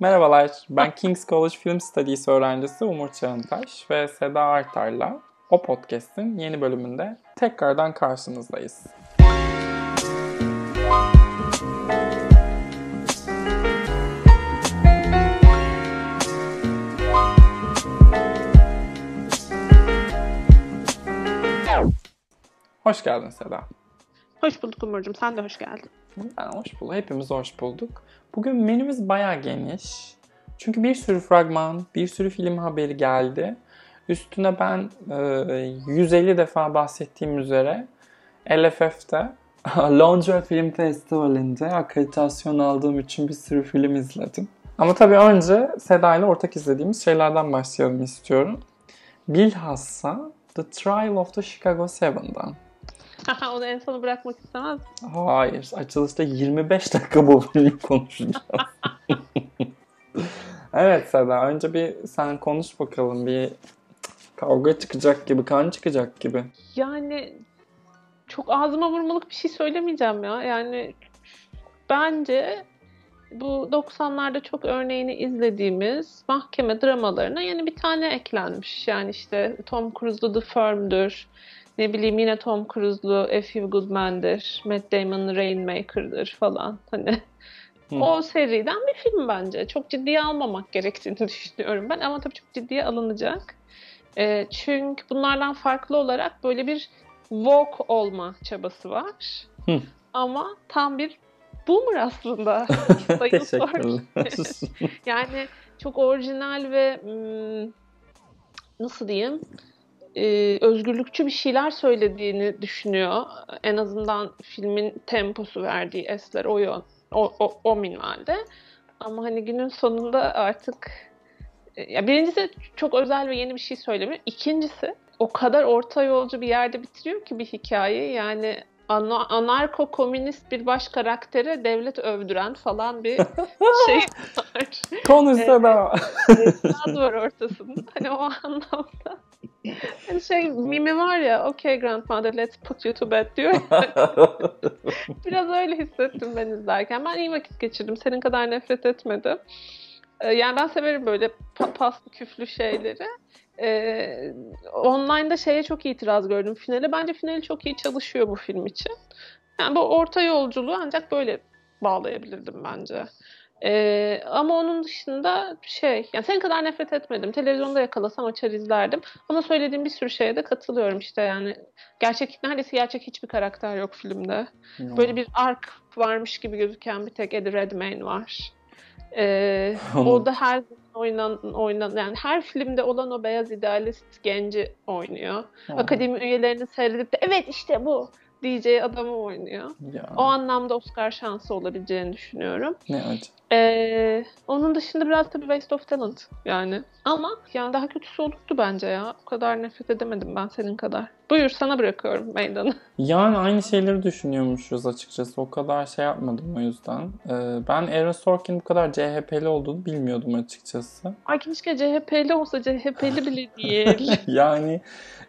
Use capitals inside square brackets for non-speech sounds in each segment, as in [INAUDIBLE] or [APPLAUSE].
Merhabalar, ben King's College Film Studies öğrencisi Umur Çağıntaş ve Seda Artar'la o podcast'in yeni bölümünde tekrardan karşınızdayız. Hoş geldin Seda. Hoş bulduk Umurcuğum. Sen de hoş geldin. Ben hoş bulduk. Hepimiz hoş bulduk. Bugün menümüz bayağı geniş. Çünkü bir sürü fragman, bir sürü film haberi geldi. Üstüne ben e, 150 defa bahsettiğim üzere LFF'de Londra [LAUGHS] Film Festivali'nde akreditasyon aldığım için bir sürü film izledim. Ama tabii önce Seda ile ortak izlediğimiz şeylerden başlayalım istiyorum. Bilhassa The Trial of the Chicago 7'dan. [LAUGHS] Onu en sona bırakmak istemez Hayır. Açılışta 25 dakika bu filmi [LAUGHS] konuşacağız. [LAUGHS] evet Seda. Önce bir sen konuş bakalım. Bir kavga çıkacak gibi, kan çıkacak gibi. Yani çok ağzıma vurmalık bir şey söylemeyeceğim ya. Yani bence bu 90'larda çok örneğini izlediğimiz mahkeme dramalarına yeni bir tane eklenmiş. Yani işte Tom Cruise'lu The Firm'dür. Ne bileyim yine Tom Cruise'lu A Few Good Men'dir. Matt Damon'ın Rainmaker'dır falan. Hani Hı. o seriden bir film bence. Çok ciddiye almamak gerektiğini [LAUGHS] düşünüyorum ben. Ama tabii çok ciddiye alınacak. E, çünkü bunlardan farklı olarak böyle bir woke olma çabası var. Hı. Ama tam bir boomer aslında. [LAUGHS] Teşekkürler. [LAUGHS] yani çok orijinal ve hmm, nasıl diyeyim e, özgürlükçü bir şeyler söylediğini düşünüyor. En azından filmin temposu verdiği esler o yön, o, o, o minvalde. Ama hani günün sonunda artık e, ya birincisi çok özel ve yeni bir şey söylemiyor. İkincisi o kadar orta yolcu bir yerde bitiriyor ki bir hikaye. Yani anarko komünist bir baş karaktere devlet övdüren falan bir [LAUGHS] şey var. Konuşsa da. Ee, var ortasında. Hani o anlamda. Hani şey mimi var ya okay grandmother let's put you to bed diyor. [LAUGHS] Biraz öyle hissettim ben izlerken. Ben iyi vakit geçirdim. Senin kadar nefret etmedim. Ee, yani ben severim böyle paslı küflü şeyleri. Ee, online'da şeye çok itiraz gördüm finale. Bence finali çok iyi çalışıyor bu film için. Yani bu orta yolculuğu ancak böyle bağlayabilirdim bence. Ee, ama onun dışında şey, yani sen kadar nefret etmedim. Televizyonda yakalasam açar izlerdim. Ama söylediğim bir sürü şeye de katılıyorum işte yani. Gerçek, neredeyse gerçek hiçbir karakter yok filmde. No. Böyle bir ark varmış gibi gözüken bir tek Eddie Redmayne var. Ee, [LAUGHS] o da her oynan oynan yani her filmde olan o beyaz idealist genci oynuyor. Aha. Akademi üyelerini seyredip de evet işte bu DJ adamı oynuyor. Ya. O anlamda Oscar şansı olabileceğini düşünüyorum. Ne acı. Ee, onun dışında biraz tabii waste of talent yani. Ama yani daha kötüsü olurdu bence ya. O kadar nefret edemedim ben senin kadar. Buyur sana bırakıyorum meydanı. Yani aynı şeyleri düşünüyormuşuz açıkçası. O kadar şey yapmadım o yüzden. Ee, ben Aaron Sorkin bu kadar CHP'li olduğunu bilmiyordum açıkçası. Ay keşke CHP'li olsa CHP'li bile [LAUGHS] değil. [LAUGHS] yani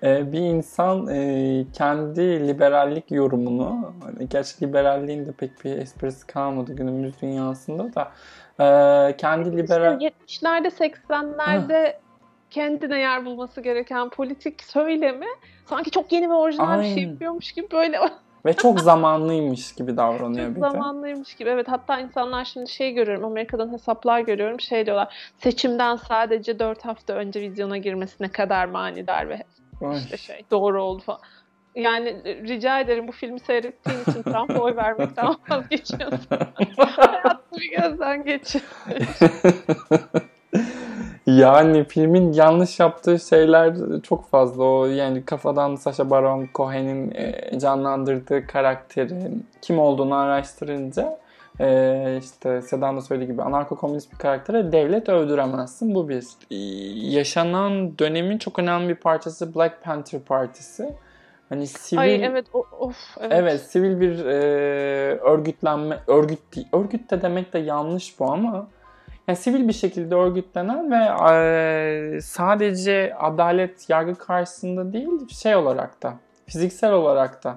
e, bir insan e, kendi liberallik yorumunu, hani gerçi liberalliğin de pek bir esprisi kalmadı günümüz dünyasında da e, kendi liberal... 70'lerde 80'lerde kendine yer bulması gereken politik söylemi sanki çok yeni ve orijinal Aynen. bir şey yapıyormuş gibi böyle [LAUGHS] ve çok zamanlıymış gibi davranıyor çok bir de. zamanlıymış gibi evet hatta insanlar şimdi şey görüyorum Amerika'dan hesaplar görüyorum şey diyorlar seçimden sadece 4 hafta önce vizyona girmesine kadar manidar ve Ay. işte şey doğru oldu falan. Yani rica ederim bu filmi seyrettiğin için Trump'a oy vermekten [LAUGHS] vazgeçiyorsun. [LAUGHS] Hayatını bir gözden geçir. Yani filmin yanlış yaptığı şeyler çok fazla. O yani kafadan Sacha Baron Cohen'in e, canlandırdığı karakterin kim olduğunu araştırınca e, işte Sedan da söylediği gibi anarko-komünist bir karaktere devlet övdüremezsin. Bu bir. E, yaşanan dönemin çok önemli bir parçası Black Panther Partisi. Hani sivil Ay evet of evet. Evet sivil bir e, örgütlenme örgüt örgüt de demek de yanlış bu ama yani sivil bir şekilde örgütlenen ve e, sadece adalet yargı karşısında değil şey olarak da fiziksel olarak da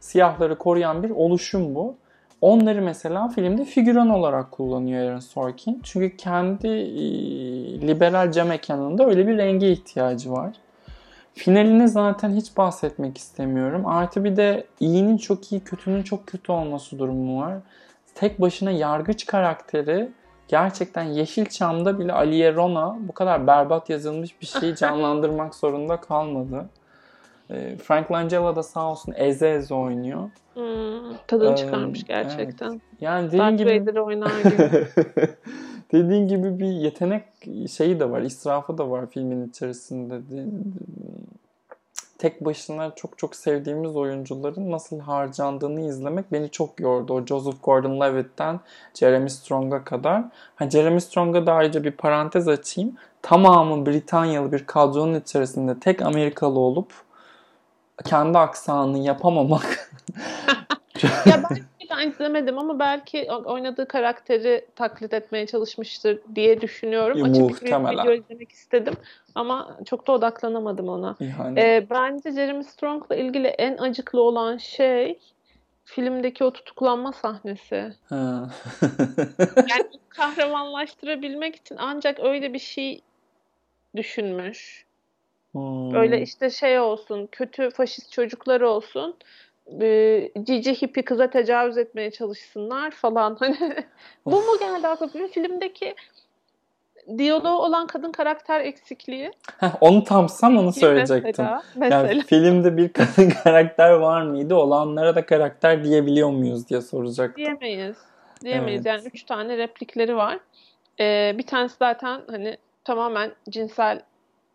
siyahları koruyan bir oluşum bu. Onları mesela filmde figüran olarak kullanıyor Aaron Sorkin. Çünkü kendi e, liberal cam mekanında öyle bir renge ihtiyacı var. Finalini zaten hiç bahsetmek istemiyorum. Artı bir de iyinin çok iyi, kötünün çok kötü olması durumu var. Tek başına yargıç karakteri gerçekten Yeşilçam'da bile Aliye Rona bu kadar berbat yazılmış bir şeyi [LAUGHS] canlandırmak zorunda kalmadı. E, Frank Langella da sağ olsun eze eze oynuyor. Hmm, tadını çıkarmış gerçekten. Evet. Yani dediğin Darth gibi Vader oynar gibi. [LAUGHS] dediğin gibi bir yetenek şeyi de var, israfı da var filmin içerisinde. Tek başına çok çok sevdiğimiz oyuncuların nasıl harcandığını izlemek beni çok yordu. O Joseph Gordon-Levitt'ten Jeremy Strong'a kadar. Ha, Jeremy Strong'a da ayrıca bir parantez açayım. Tamamı Britanyalı bir kadronun içerisinde tek Amerikalı olup kendi aksanını yapamamak. [LAUGHS] ya ben, ben izlemedim ama belki oynadığı karakteri taklit etmeye çalışmıştır diye düşünüyorum. Ya, Açıp bir video izlemek istedim ama çok da odaklanamadım ona. Ee, bence Jeremy Strong'la ilgili en acıklı olan şey filmdeki o tutuklanma sahnesi. [LAUGHS] yani [LAUGHS] kahramanlaştırabilmek için ancak öyle bir şey düşünmüş. Hmm. Böyle işte şey olsun, kötü faşist çocuklar olsun. E, cici hippi kıza tecavüz etmeye çalışsınlar falan. [LAUGHS] Hani bu mu geldi aklıma? Filmdeki diyaloğu olan kadın karakter eksikliği. Heh, onu tamsam onu söyleyecektim. Mesela, mesela. Yani filmde bir kadın [LAUGHS] karakter var mıydı? Olanlara da karakter diyebiliyor muyuz diye soracaktım. Diyemeyiz. Diyemeyiz. Evet. Yani üç tane replikleri var. Ee, bir tanesi zaten hani tamamen cinsel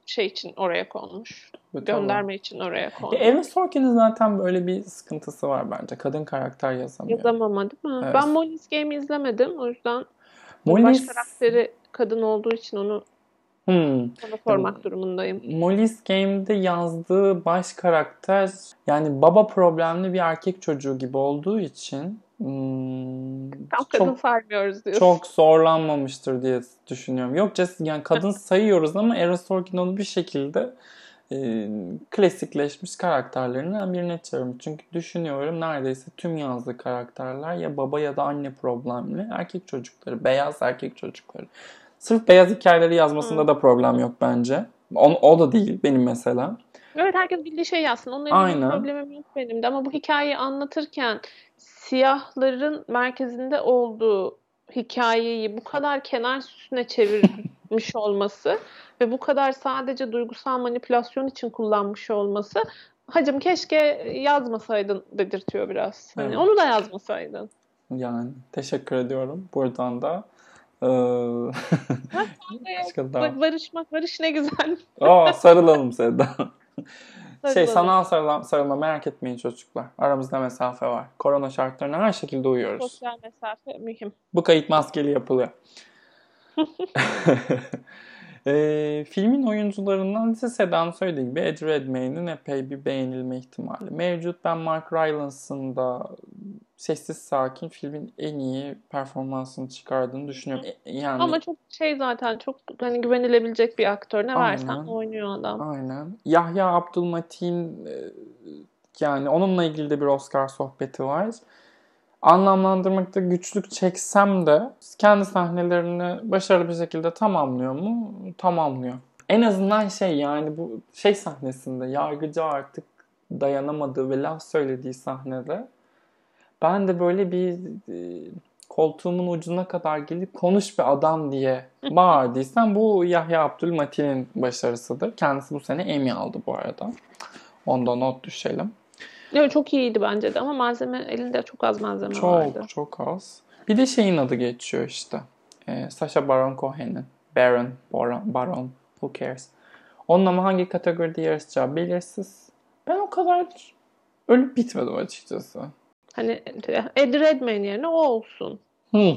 şey için oraya konmuş. Evet, Gönderme için oraya konmuş. Aaron Sorkin'in zaten böyle bir sıkıntısı var bence. Kadın karakter yazamıyor. Yazamama değil mi? Evet. Ben Molly's Game'i izlemedim. O yüzden Molly's... baş karakteri kadın olduğu için onu Hmm. Ona sormak durumundayım. Molly's Game'de yazdığı baş karakter yani baba problemli bir erkek çocuğu gibi olduğu için Hmm, Tam kadın çok, saymıyoruz diyorsun. Çok zorlanmamıştır diye düşünüyorum. Yok yani kadın [LAUGHS] sayıyoruz ama Aaron Sorkin onu bir şekilde e, klasikleşmiş karakterlerinden birine çevirmiş. Çünkü düşünüyorum neredeyse tüm yazdığı karakterler ya baba ya da anne problemli erkek çocukları. Beyaz erkek çocukları. Sırf beyaz hikayeleri yazmasında hmm. da problem yok bence. O, o da değil benim mesela. Evet herkes bildiği şey yazsın. Onunla problemim yok benim de ama bu hikayeyi anlatırken siyahların merkezinde olduğu hikayeyi bu kadar kenar süsüne çevirmiş [LAUGHS] olması ve bu kadar sadece duygusal manipülasyon için kullanmış olması hacım keşke yazmasaydın dedirtiyor biraz. Hani evet. onu da yazmasaydın. Yani teşekkür ediyorum buradan da. Ee... [LAUGHS] [LAUGHS] Barışmak, barış ne güzel. Aa, sarılalım Seda. Şey sanal sarılma, sarılma merak etmeyin çocuklar. Aramızda mesafe var. Korona şartlarına her şekilde uyuyoruz. Sosyal mesafe mühim. Bu kayıt maskeli yapılıyor. [LAUGHS] [LAUGHS] e, filmin oyuncularından ise Sedan söylediği gibi Ed Redmayne'in epey bir beğenilme ihtimali mevcut. Ben Mark Rylance'ın da sessiz sakin filmin en iyi performansını çıkardığını düşünüyorum. E, yani Ama çok şey zaten çok hani güvenilebilecek bir aktör. Ne aynen, versen oynuyor adam. Aynen. Yahya Abdülmatin e, yani onunla ilgili de bir Oscar sohbeti var. Anlamlandırmakta güçlük çeksem de kendi sahnelerini başarılı bir şekilde tamamlıyor mu? Tamamlıyor. En azından şey yani bu şey sahnesinde yargıcı artık dayanamadığı ve laf söylediği sahnede ben de böyle bir e, koltuğumun ucuna kadar gelip konuş bir adam diye bağırdıysam bu Yahya Abdülmatin'in başarısıdır. Kendisi bu sene Emmy aldı bu arada. Onda not düşelim. Evet, çok iyiydi bence de ama malzeme elinde çok az malzeme çok, vardı. Çok çok az. Bir de şeyin adı geçiyor işte. Ee, Sacha Baron Cohen'in. Baron, Baron, Baron, who cares. Onun ama hangi kategoride yarışacağı belirsiz. Ben o kadar ölüp bitmedim açıkçası. Hani Ed Redmayne yerine o olsun. Hı.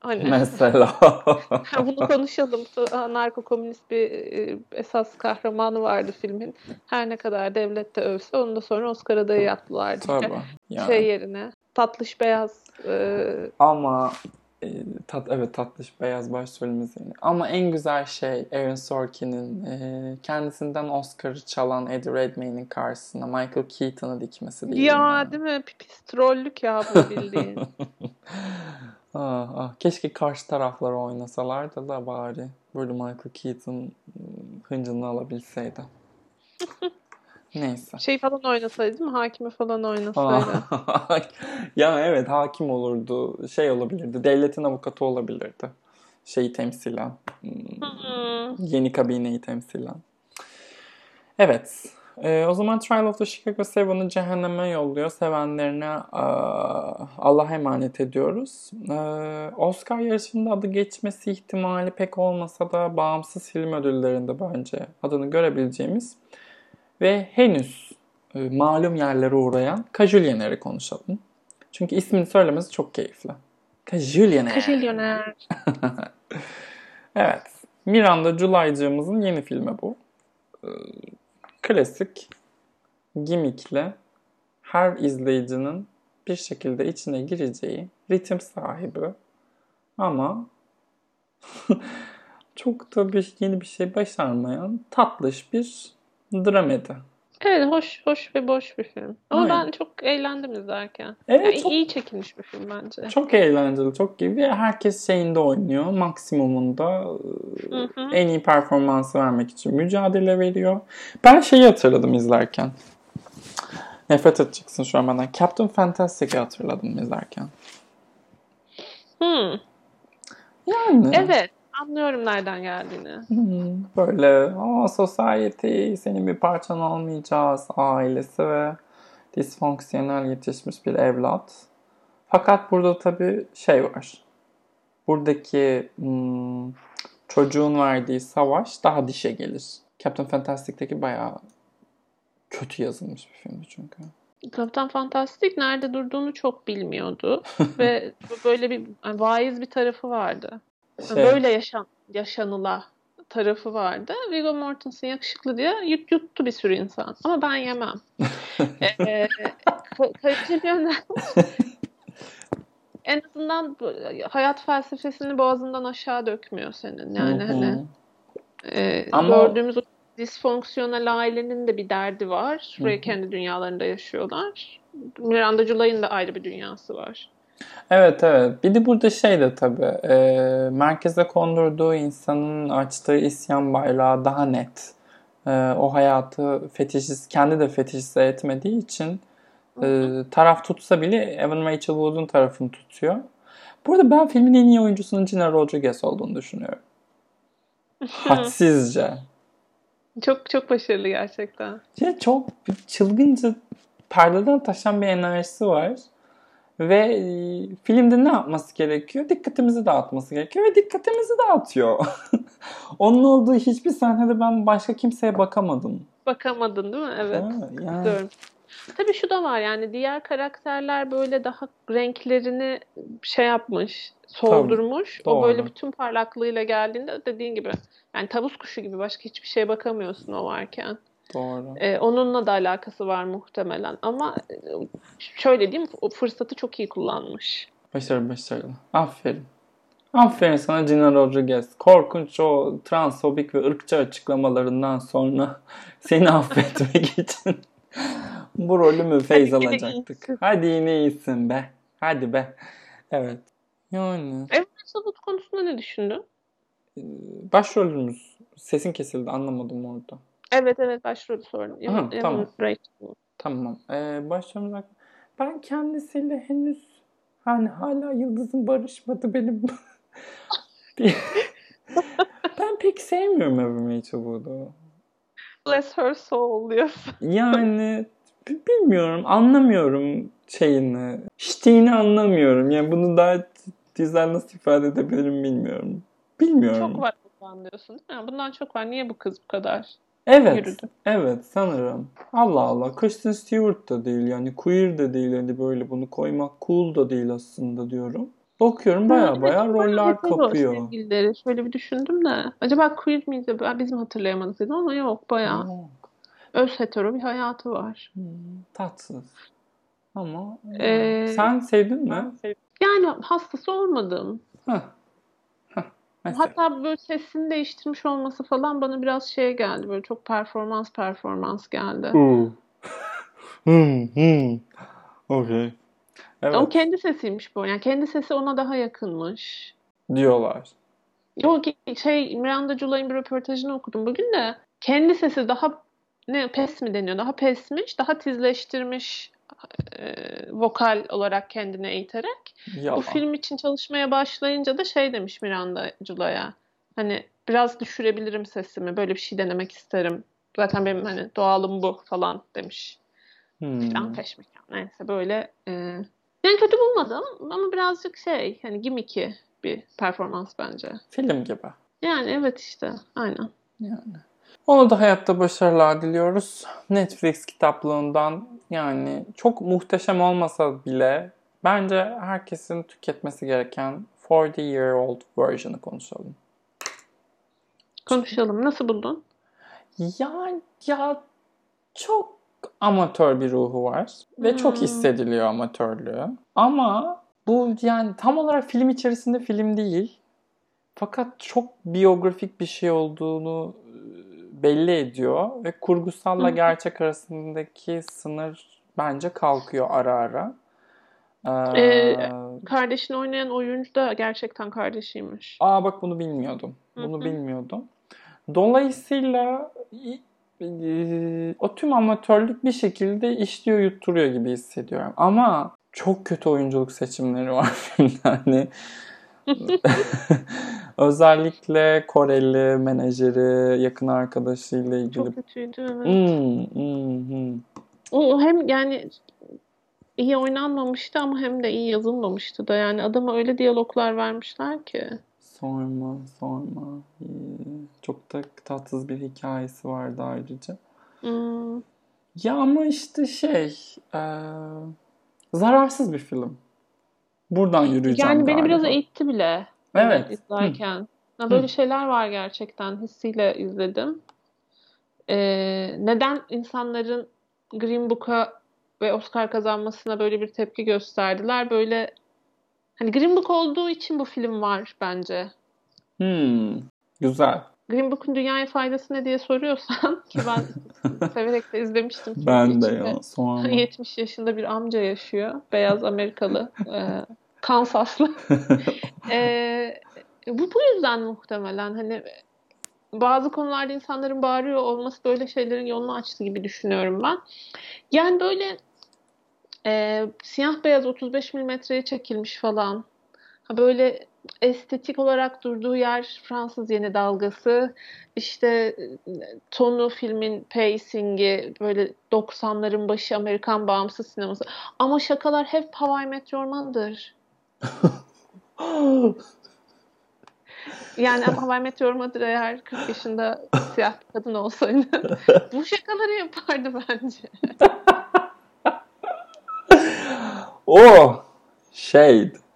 Hani, Mesela. [LAUGHS] bunu konuşalım. Narko komünist bir e, esas kahramanı vardı filmin. Her ne kadar devlet de övse onu da sonra Oscar adayı yaptılar. Tabii. Yani. Şey yerine. Tatlış beyaz. E... Ama e, tat, evet tatlış beyaz başrolümüz yine. Ama en güzel şey Aaron Sorkin'in e, kendisinden Oscar'ı çalan Eddie Redmayne'in karşısına Michael Keaton'ı dikmesi değil Ya mi? değil mi? Pis trollük ya bu bildiğin. [LAUGHS] ah, ah. Keşke karşı tarafları oynasalardı da bari böyle Michael Keaton ım, hıncını alabilseydi. [LAUGHS] Neyse. şey falan oynasaydı mi? Hakimi falan oynasaydı. [LAUGHS] Ya evet hakim olurdu. Şey olabilirdi. Devletin avukatı olabilirdi. Şeyi temsilen. Hmm, Hmm. Yeni kabineyi temsilen. Evet. Ee, o zaman Trial of the Chicago 7'ı cehenneme yolluyor. Sevenlerine aa, Allah'a emanet ediyoruz. Ee, Oscar yarışında adı geçmesi ihtimali pek olmasa da bağımsız film ödüllerinde bence adını görebileceğimiz ve henüz e, malum yerlere uğrayan Kajulyener'i konuşalım. Çünkü ismini söylemesi çok keyifli. Kajulyener. Kajilyoner. [LAUGHS] Evet. Miranda July'cığımızın yeni filmi bu. Ee, klasik, gimikli, her izleyicinin bir şekilde içine gireceği ritim sahibi ama [LAUGHS] çok da bir yeni bir şey başarmayan tatlış bir dramedi. Evet hoş hoş ve boş bir film. Ama Aynen. ben çok eğlendim izlerken. Evet, Yani çok- iyi çekilmiş bir film bence. Çok eğlenceli, çok ve herkes şeyinde oynuyor. Maksimumunda e, Hı hı. en iyi performansı vermek için mücadele veriyor. Ben şeyi hatırladım izlerken. Nefret edeceksin şu an benden. Captain Fantastic'i hatırladım izlerken. Hmm. Yani. Evet. Anlıyorum nereden geldiğini. [LAUGHS] Böyle o society senin bir parçan olmayacağız ailesi ve disfonksiyonel yetişmiş bir evlat. Fakat burada tabii şey var. Buradaki hmm, çocuğun verdiği savaş daha dişe gelir. Captain Fantastic'teki bayağı kötü yazılmış bir filmdi çünkü. Kaptan Fantastic nerede durduğunu çok bilmiyordu. [LAUGHS] Ve böyle bir yani vaiz bir tarafı vardı. Şey, Böyle yaşan, yaşanıla tarafı vardı. Viggo Mortensen yakışıklı diye yut, yuttu bir sürü insan. Ama ben yemem. [LAUGHS] ee, [LAUGHS] en azından hayat felsefesini boğazından aşağı dökmüyor senin. Yani hani e, Ama- gördüğümüz o disfonksiyonel ailenin de bir derdi var. Hı. kendi dünyalarında yaşıyorlar. Miranda July'ın da ayrı bir dünyası var. Evet evet. Bir de burada şey de tabii e, merkeze kondurduğu insanın açtığı isyan bayrağı daha net. E, o hayatı fetişist, kendi de fetişize etmediği için e, taraf tutsa bile Evan Rachel Wood'un tarafını tutuyor. Burada ben filmin en iyi oyuncusunun Gina Rodriguez olduğunu düşünüyorum. [LAUGHS] Hadsizce. Çok çok başarılı gerçekten. Ya çok çılgınca perdeden taşan bir enerjisi var. Ve e, filmde ne yapması gerekiyor? Dikkatimizi dağıtması gerekiyor ve dikkatimizi dağıtıyor. [LAUGHS] Onun olduğu hiçbir sahnede ben başka kimseye bakamadım. Bakamadın değil mi? Evet. Ha, yani. Diyorum. Tabii şu da var yani diğer karakterler böyle daha renklerini şey yapmış, soldurmuş. O doğru. böyle bütün parlaklığıyla geldiğinde dediğin gibi yani tavus kuşu gibi başka hiçbir şeye bakamıyorsun o varken. Doğru. Ee, onunla da alakası var muhtemelen ama e, şöyle diyeyim o fırsatı çok iyi kullanmış. Başarılı başarılı. Aferin. Aferin sana Gina Rodriguez. Korkunç o transfobik ve ırkçı açıklamalarından sonra [LAUGHS] seni affetmek için [LAUGHS] bu rolü mü feyz Hadi yine alacaktık? iyisin. Hadi yine iyisin be. Hadi be. Evet. Yani Emre Sabut konusunda ne düşündün? e, başrolümüz sesin kesildi anlamadım orada. Evet evet Evan- Evan tamam. Tamam. Ee, hakkında- ben kendisiyle henüz hani hala yıldızım barışmadı benim. [LAUGHS] Ben pek sevmiyorum Evan Rachel Wood'u. Bless her soul diyorsun. Yani bilmiyorum, anlamıyorum şeyini. İştiğini anlamıyorum. Yani bunu daha güzel nasıl ifade edebilirim bilmiyorum. Bilmiyorum. Çok var bundan diyorsun değil mi? Bundan çok var. Niye bu kız bu kadar? Evet. yürüdü. Evet sanırım. Allah Allah. Kristen Stewart da değil yani queer de değil hani böyle bunu koymak cool da değil aslında diyorum. Bakıyorum baya baya roller kapıyor. sevgilileri. Şöyle bir düşündüm de. Acaba queer miydi? Ben bizim hatırlayamadık dedim ama yok. Yok. Öz hetero bir hayatı var. Hmm, tatsız. Ama Ee, sen sevdin mi? Yani hastası olmadım. Heh. Mesela. Hatta böyle sesini değiştirmiş olması falan bana biraz şeye geldi. Böyle çok performans performans geldi. Hmm. hmm, hmm. Okay. Evet. O kendi sesiymiş bu. Yani kendi sesi ona daha yakınmış. Diyorlar. Yok şey Miranda July'ın bir röportajını okudum bugün de. Kendi sesi daha ne pes mi deniyor? Daha pesmiş, daha tizleştirmiş e, vokal olarak kendini eğiterek. Yalan. Bu film için çalışmaya başlayınca da şey demiş Miranda July'a. Hani biraz düşürebilirim sesimi. Böyle bir şey denemek isterim. Zaten benim hani doğalım bu falan demiş. Hmm. Falan peşmekan. Neyse böyle e, yani kötü bulmadım ama birazcık şey hani gimmicky bir performans bence. Film gibi. Yani evet işte aynen. Yani. Onu da hayatta başarılar diliyoruz. Netflix kitaplığından yani çok muhteşem olmasa bile bence herkesin tüketmesi gereken 40 Year Old Version'ı konuşalım. Konuşalım. Nasıl buldun? Ya, ya çok amatör bir ruhu var ve çok Hmm. hissediliyor amatörlüğü. Ama bu yani tam olarak film içerisinde film değil. Fakat çok biyografik bir şey olduğunu belli ediyor ve kurgusalla gerçek arasındaki sınır bence kalkıyor ara ara. Ee, Ee, Kardeşini oynayan oyuncu da gerçekten kardeşiymiş. Aa bak bunu bilmiyordum. Bunu bilmiyordum. Dolayısıyla e, o tüm amatörlük bir şekilde işliyor yutturuyor gibi hissediyorum. Ama çok kötü oyunculuk seçimleri var [LAUGHS] filmde. Hani [LAUGHS] özellikle Koreli menajeri, yakın arkadaşıyla ilgili. Çok kötüydü evet. Hmm, hmm, hmm. O hem yani iyi oynanmamıştı ama hem de iyi yazılmamıştı da yani adama öyle diyaloglar vermişler ki. Sorma, sorma. Ee, Çok da tatsız bir hikayesi vardı ayrıca. Hmm. Ya ama işte şey, e, zararsız bir film. Buradan yürüyeceğim Yani beni biraz galiba. eğitti bile. Evet. hani izlerken. Ya böyle şeyler var gerçekten. Hissiyle izledim. Ee, neden insanların Green Book'a ve Oscar kazanmasına böyle bir tepki gösterdiler? Böyle hani Green Book olduğu için bu film var bence. Hmm, güzel. Green Book'un dünyaya faydası ne diye soruyorsan [LAUGHS] ki ben [LAUGHS] severek de izlemiştim. Ben de ya sorma. [LAUGHS] 70 yaşında bir amca yaşıyor. Beyaz Amerikalı. e, Kansaslı. E, bu bu yüzden muhtemelen hani bazı konularda insanların bağırıyor olması böyle şeylerin yolunu açtı gibi düşünüyorum ben. Yani böyle e, siyah beyaz 35 milimetreye çekilmiş falan. Ha böyle estetik olarak durduğu yer Fransız yeni dalgası. İşte e, tonu filmin pacingi böyle 90'ların başı Amerikan bağımsız sineması. Ama şakalar hep Hawaii Meteor Mother. [LAUGHS] Yani Hawaii Meteor Mother eğer 40 yaşında siyah bir kadın olsaydı [LAUGHS] bu şakaları yapardı bence. [LAUGHS] oh, shade.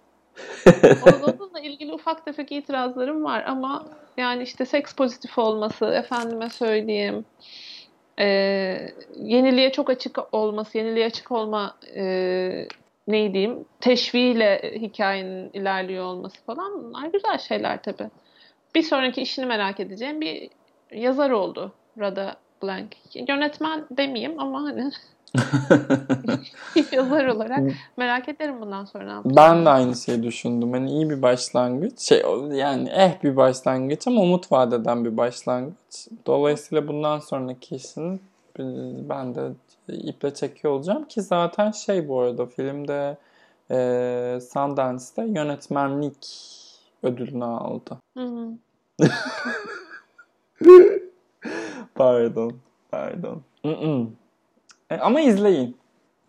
Onunla [LAUGHS] ilgili ufak tefek itirazlarım var ama yani işte seks pozitif olması, efendime söyleyeyim, e, yeniliğe çok açık olması, yeniliğe açık olma e, ne diyeyim, teşviğiyle hikayenin ilerliyor olması falan bunlar güzel şeyler tabii. Bir sonraki işini merak edeceğim bir yazar oldu Rada Blank. Yönetmen demeyeyim ama hani [LAUGHS] [LAUGHS] yazar olarak merak ederim bundan sonra ne. Ben de aynı şeyi düşündüm. Hani iyi bir başlangıç. Şey yani eh bir başlangıç ama umut vaat eden bir başlangıç. Dolayısıyla bundan sonraki işini e, ben de iple çekiyor olacağım ki zaten şey bu arada filmde e, Sundance'da yönetmenlik ödülünü aldı. Hı hı. [LAUGHS] Pardon. Pardon. Mm-mm. E, ama izleyin.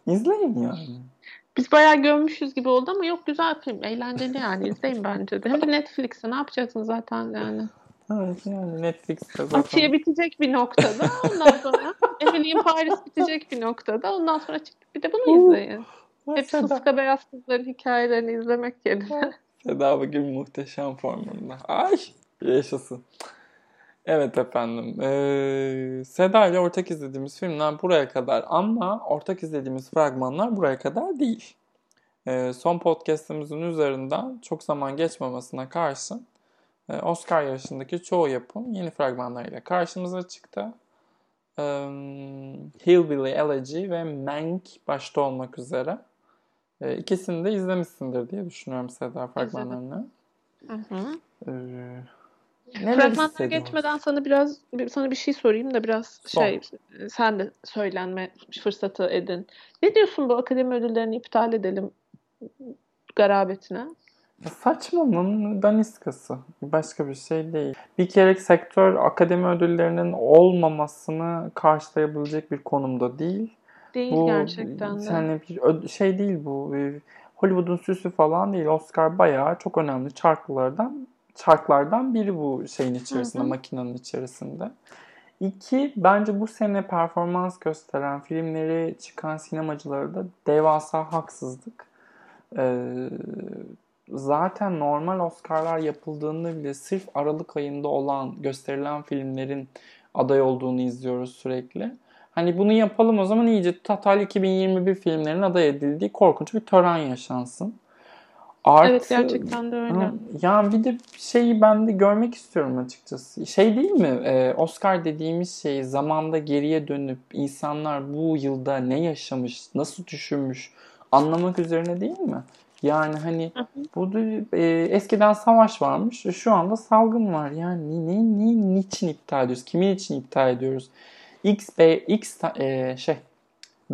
İzleyin yani. Biz bayağı gömmüşüz gibi oldu ama yok güzel film. Eğlenceli yani. İzleyin bence de. Hem de Netflix'te ne yapacaksın zaten yani. Evet yani Netflix'te zaten. Atiye bitecek bir noktada. Ondan sonra Emily in Paris bitecek bir noktada. Ondan sonra çıkıp bir de bunu izleyin. Hep sıska beyaz kızların hikayelerini izlemek yerine. Seda bugün muhteşem formunda. Ay yaşasın. Evet efendim. Ee, Seda ile ortak izlediğimiz filmler buraya kadar ama ortak izlediğimiz fragmanlar buraya kadar değil. e, son podcastimizin üzerinden çok zaman geçmemesine karşın e, Oscar yarışındaki çoğu yapım yeni fragmanlarıyla karşımıza çıktı. E, Hillbilly Elegy ve Mank başta olmak üzere. E, ikisini de izlemişsindir diye düşünüyorum Seda fragmanlarını. Hı hı. E, Fragmanlara geçmeden sana biraz sana bir şey sorayım da biraz Son. şey sen de söylenme fırsatı edin. Ne diyorsun bu akademi ödüllerini iptal edelim garabetine? Saçmalığın daniskası. Başka bir şey değil. Bir kere sektör akademi ödüllerinin olmamasını karşılayabilecek bir konumda değil. Değil bu, gerçekten de. Yani bir şey değil bu. Hollywood'un süsü falan değil. Oscar bayağı çok önemli çarklardan çarklardan biri bu şeyin içerisinde, hı hı. makinenin içerisinde. İki, bence bu sene performans gösteren filmleri çıkan sinemacılara da devasa haksızlık. Ee, zaten normal Oscar'lar yapıldığında bile sırf Aralık ayında olan gösterilen filmlerin aday olduğunu izliyoruz sürekli. Hani bunu yapalım o zaman iyice Total 2021 filmlerin aday edildiği korkunç bir tören yaşansın. Artı, evet gerçekten de öyle. Ya bir de şeyi ben de görmek istiyorum açıkçası. Şey değil mi? Ee, Oscar dediğimiz şey zamanda geriye dönüp insanlar bu yılda ne yaşamış, nasıl düşünmüş anlamak üzerine değil mi? Yani hani bu e, eskiden savaş varmış, şu anda salgın var. Yani ne, ne, niçin iptal ediyoruz? Kimin için iptal ediyoruz? X, B, X e, şey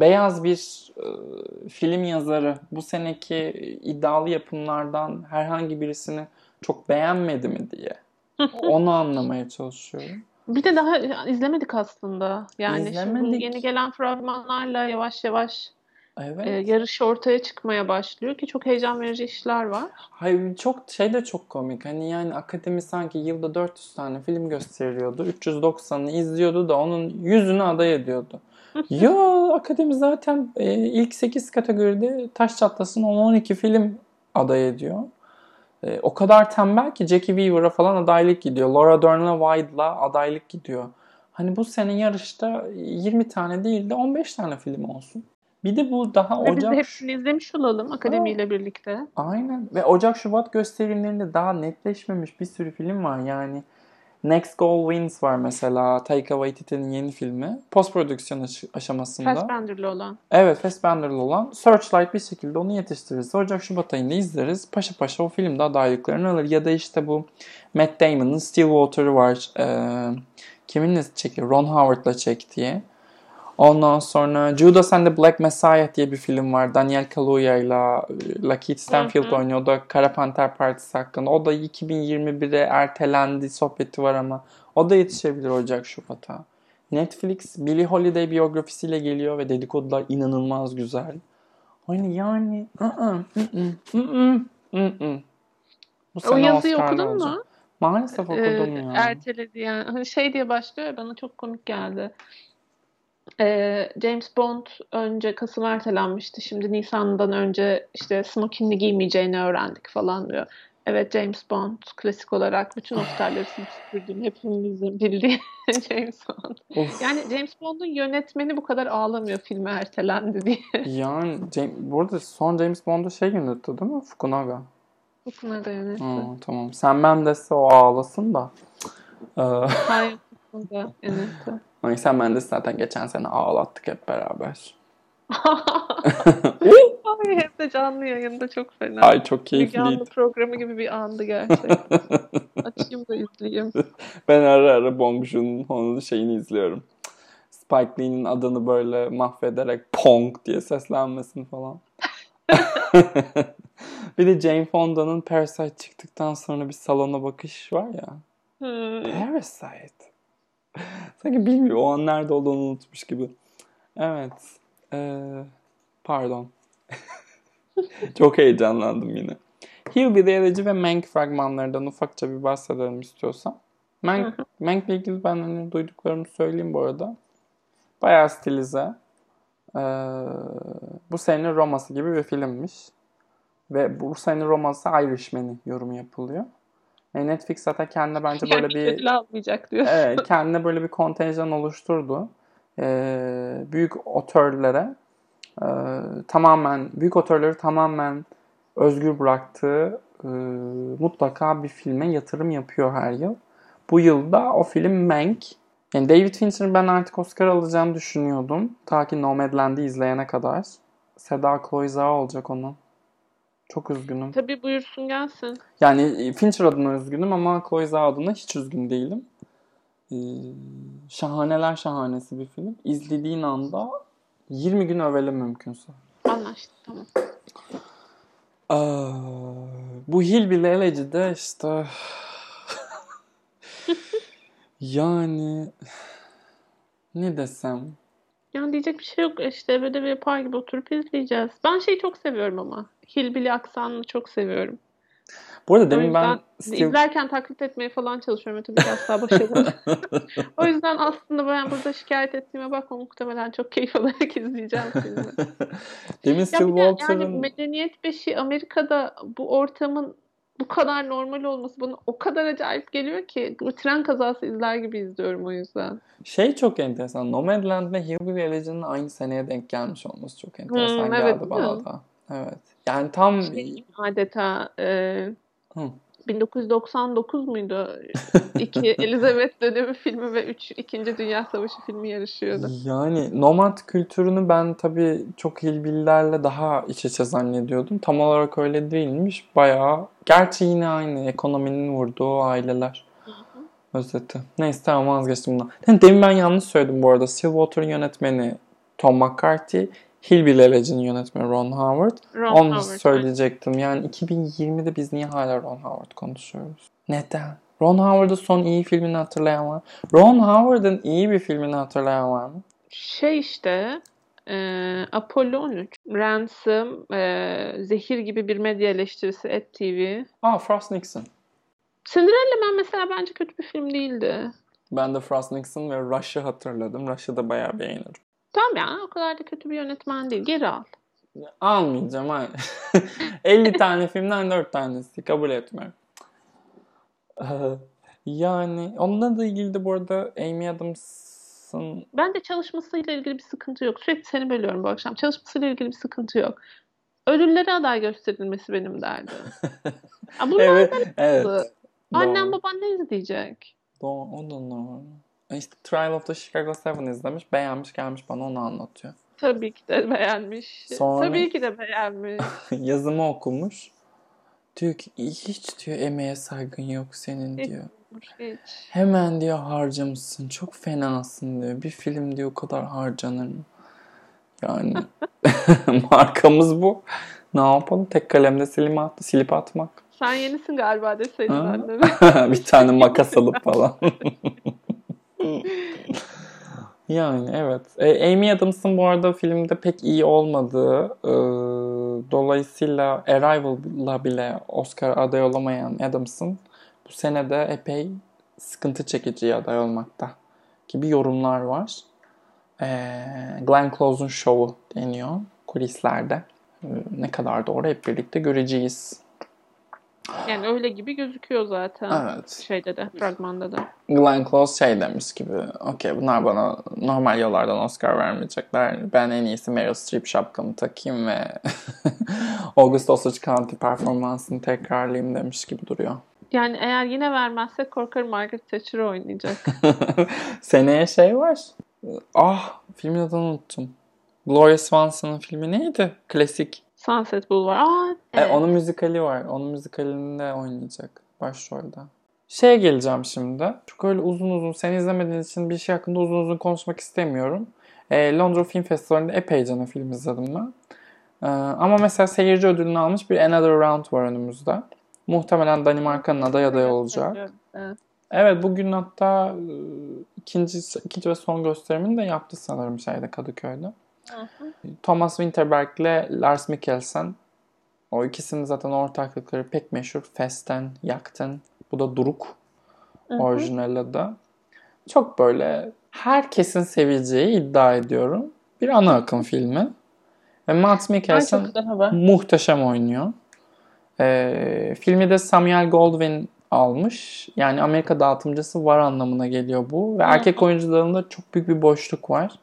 beyaz bir e, film yazarı bu seneki iddialı yapımlardan herhangi birisini çok beğenmedi mi diye [LAUGHS] onu anlamaya çalışıyorum. Bir de daha izlemedik aslında. Yani izlemedik. şimdi yeni gelen fragmanlarla yavaş yavaş Evet. E, yarış ortaya çıkmaya başlıyor ki çok heyecan verici işler var. Hayır çok şey de çok komik. Hani yani akademi sanki yılda 400 tane film gösteriyordu. 390'ını izliyordu da onun yüzünü aday ediyordu. Ya akademi zaten e, ilk 8 kategoride taş çatlasın 10-12 film aday ediyor. E, o kadar tembel ki Jackie Weaver'a falan adaylık gidiyor. Laura Dern'la Wide'la adaylık gidiyor. Hani bu sene yarışta 20 tane değil de 15 tane film olsun. Bir de bu daha Ve Ocak... Biz de hepsini izlemiş olalım akademiyle birlikte. Aynen. Ve Ocak Şubat gösterimlerinde daha netleşmemiş bir sürü film var. Yani Next Goal Wins var mesela. Taika Waititi'nin yeni filmi. Post prodüksiyon aşamasında. Fassbender'lı olan. Evet Fassbender'lı olan. Searchlight bir şekilde onu yetiştiririz. Ocak Şubat ayında izleriz. Paşa paşa o filmde adaylıklarını alır. Ya da işte bu Matt Damon'ın Stillwater'ı var. Ee, kiminle çekiyor? Ron Howard'la çektiği. Ondan sonra Judas and the Black Messiah diye bir film var. Daniel Kaluuya ile Lakeith Stanfield oynuyor. O da Kara Panter Partisi hakkında. O da 2021'e ertelendi sohbeti var ama o da yetişebilir Ocak Şubat'a. Netflix Billie Holiday biyografisiyle geliyor ve dedikodular inanılmaz güzel. Hani yani Bu sene o yazıyı okudun olacak. mu? Maalesef okudum ee, ya. Erteledi yani. Hani şey diye başlıyor bana çok komik geldi. Ee, James Bond önce Kasım ertelenmişti. Şimdi Nisan'dan önce işte smokinli giymeyeceğini öğrendik falan diyor. Evet James Bond klasik olarak bütün Oscar'ları süpürdüğüm hepimizin bildiği [LAUGHS] James Bond. Of. Yani James Bond'un yönetmeni bu kadar ağlamıyor filme ertelendi diye. Yani James, bu arada son James Bond'u şey yönetti değil mi? Fukunaga. Fukunaga yönetti. Ha, tamam. Sen Mendes'e o ağlasın da. Hayır Fukunaga yönetti. Sen Mendes zaten geçen sene ağlattık hep beraber. [LAUGHS] Ay hep de canlı yayında çok fena. Ay çok keyifliydi. Canlı programı gibi bir andı gerçekten. [LAUGHS] Açayım da izleyeyim. Ben ara ara Bong onun şeyini izliyorum. Spike Lee'nin adını böyle mahvederek Pong diye seslenmesini falan. [LAUGHS] bir de Jane Fonda'nın Parasite çıktıktan sonra bir salona bakış var ya. Hmm. Parasite. Sanki bilmiyor o an nerede olduğunu unutmuş gibi. Evet. Ee, pardon. [LAUGHS] Çok heyecanlandım yine. Hillbilly Elegy ve Mank fragmanlarından ufakça bir bahsedelim istiyorsan. Mank, Mank ile ilgili ben hani duyduklarımı söyleyeyim bu arada. Bayağı stilize. Ee, bu sene Roma'sı gibi bir filmmiş. Ve bu sene Roma'sı Irishman'i yorumu yapılıyor. E Netflix zaten kendine bence böyle bir almayacak diyor. Evet, kendine böyle bir kontenjan oluşturdu. Ee, büyük otörlere e, tamamen büyük otörleri tamamen özgür bıraktığı e, mutlaka bir filme yatırım yapıyor her yıl. Bu yılda o film Mank. Yani David Fincher'ın ben artık Oscar alacağını düşünüyordum. Ta ki Nomadland'i izleyene kadar. Seda Chloe olacak onun. Çok üzgünüm. Tabii buyursun gelsin. Yani Fincher adına üzgünüm ama Chloe Zhao adına hiç üzgün değilim. Ee, şahaneler şahanesi bir film. İzlediğin anda 20 gün övelim mümkünse. Anlaştık tamam. Aa, bu Hillbilly Elegy işte [LAUGHS] yani ne desem Yani diyecek bir şey yok. İşte eve de yapar gibi oturup izleyeceğiz. Ben şeyi çok seviyorum ama. Hillbilly aksanını çok seviyorum. Bu arada demin ben Steve... izlerken taklit etmeye falan çalışıyorum. Tabii biraz daha başarılı. [LAUGHS] o yüzden aslında ben burada şikayet ettiğime bakma muhtemelen çok keyif alarak izleyeceğim filmi. [LAUGHS] demin Steve Walter'ın... Yani Medeniyet Beşi Amerika'da bu ortamın bu kadar normal olması bana o kadar acayip geliyor ki tren kazası izler gibi izliyorum o yüzden. Şey çok enteresan. Nomadland ve Hillbilly Elegy'nin aynı seneye denk gelmiş olması çok enteresan hmm, evet, geldi bana da. Evet. Yani tam şey, adeta e, Hı. 1999 muydu? [LAUGHS] İki Elizabeth dönemi filmi ve üç İkinci Dünya Savaşı filmi yarışıyordu. Yani nomad kültürünü ben tabii çok hilbillerle daha iç içe zannediyordum. Tam olarak öyle değilmiş. Bayağı gerçi yine aynı ekonominin vurduğu aileler. Özeti. Neyse tamam vazgeçtim bundan. Demin ben yanlış söyledim bu arada. Stillwater'ın yönetmeni Tom McCarthy. Hillbilly Legend yönetmeni Ron Howard. Ron Onu Howard, söyleyecektim. Yani 2020'de biz niye hala Ron Howard konuşuyoruz? Neden? Ron Howard'ın son iyi filmini hatırlayan var Ron Howard'ın iyi bir filmini hatırlayan var mı? Şey işte e, Apollo 13, Ransom, e, Zehir gibi bir medya eleştirisi, Et TV. Aa Frost Nixon. Cinderella Man mesela bence kötü bir film değildi. Ben de Frost Nixon ve Rush'ı hatırladım. Rush'ı da bayağı beğenirim. Tamam ya o kadar da kötü bir yönetmen değil. Geri al. Almayacağım hayır. [LAUGHS] 50 tane filmden 4 tanesi kabul etmiyorum. Yani onunla da ilgili de bu arada Amy Adams'ın... Ben de çalışmasıyla ilgili bir sıkıntı yok. Sürekli seni bölüyorum bu akşam. Çalışmasıyla ilgili bir sıkıntı yok. Ödüllere aday gösterilmesi benim derdim. [LAUGHS] evet, evet. Annem baban ne izleyecek? Doğru, o da normal. İşte Trial of the Chicago Seven izlemiş. Beğenmiş gelmiş bana onu anlatıyor. Tabii ki de beğenmiş. Sonra, Tabii ki de beğenmiş. [LAUGHS] yazımı okumuş. Diyor ki hiç diyor emeğe saygın yok senin hiç, diyor. Hiç. Hemen diyor harcamışsın. Çok fenasın diyor. Bir film diyor o kadar harcanır mı? Yani [LAUGHS] markamız bu. Ne yapalım? Tek kalemde silip, at, silip atmak. Sen yenisin galiba deseydin anneme. [LAUGHS] bir tane makas alıp falan. [LAUGHS] yani evet. E, Amy Adams'ın bu arada filmde pek iyi olmadığı e, dolayısıyla Arrival'la bile Oscar aday olamayan Adams'ın bu senede epey sıkıntı çekici aday olmakta gibi yorumlar var. E, Glenn Close'un şovu deniyor kulislerde. E, ne kadar doğru hep birlikte göreceğiz. Yani öyle gibi gözüküyor zaten. Evet. Şeyde de, fragmanda da. Glenn Close şey demiş gibi, okey bunlar bana normal yollardan Oscar vermeyecekler. Ben en iyisi Meryl Streep şapkamı takayım ve [LAUGHS] August Osage County performansını tekrarlayayım demiş gibi duruyor. Yani eğer yine vermezse korkarım Margaret Thatcher oynayacak. [LAUGHS] Seneye şey var. Ah filmin adını unuttum. Gloria Swanson'ın filmi neydi? Klasik. Sunset Boulevard. Aa, e, evet. E, onun müzikali var. Onun müzikalinde oynayacak başrolde. Şeye geleceğim şimdi. Çok öyle uzun uzun sen izlemediğin için bir şey hakkında uzun uzun konuşmak istemiyorum. E, Londra Film Festivali'nde epeyce film izledim ben. E, ama mesela seyirci ödülünü almış bir Another Round var önümüzde. Muhtemelen Danimarka'nın aday aday olacak. Evet. Evet bugün hatta e, ikinci ikinci ve son gösterimini de yaptı sanırım şeyde Kadıköy'de. Thomas Winterberg ile Lars Mikkelsen o ikisinin zaten ortaklıkları pek meşhur. Festen, Yaktın. Bu da Duruk. Orijinal adı. Çok böyle herkesin seveceği iddia ediyorum. Bir ana akım filmi. Ve Matt Mikkelsen muhteşem oynuyor. Ee, filmi de Samuel Goldwyn almış. Yani Amerika dağıtımcısı var anlamına geliyor bu. Ve erkek oyuncularında çok büyük bir boşluk var.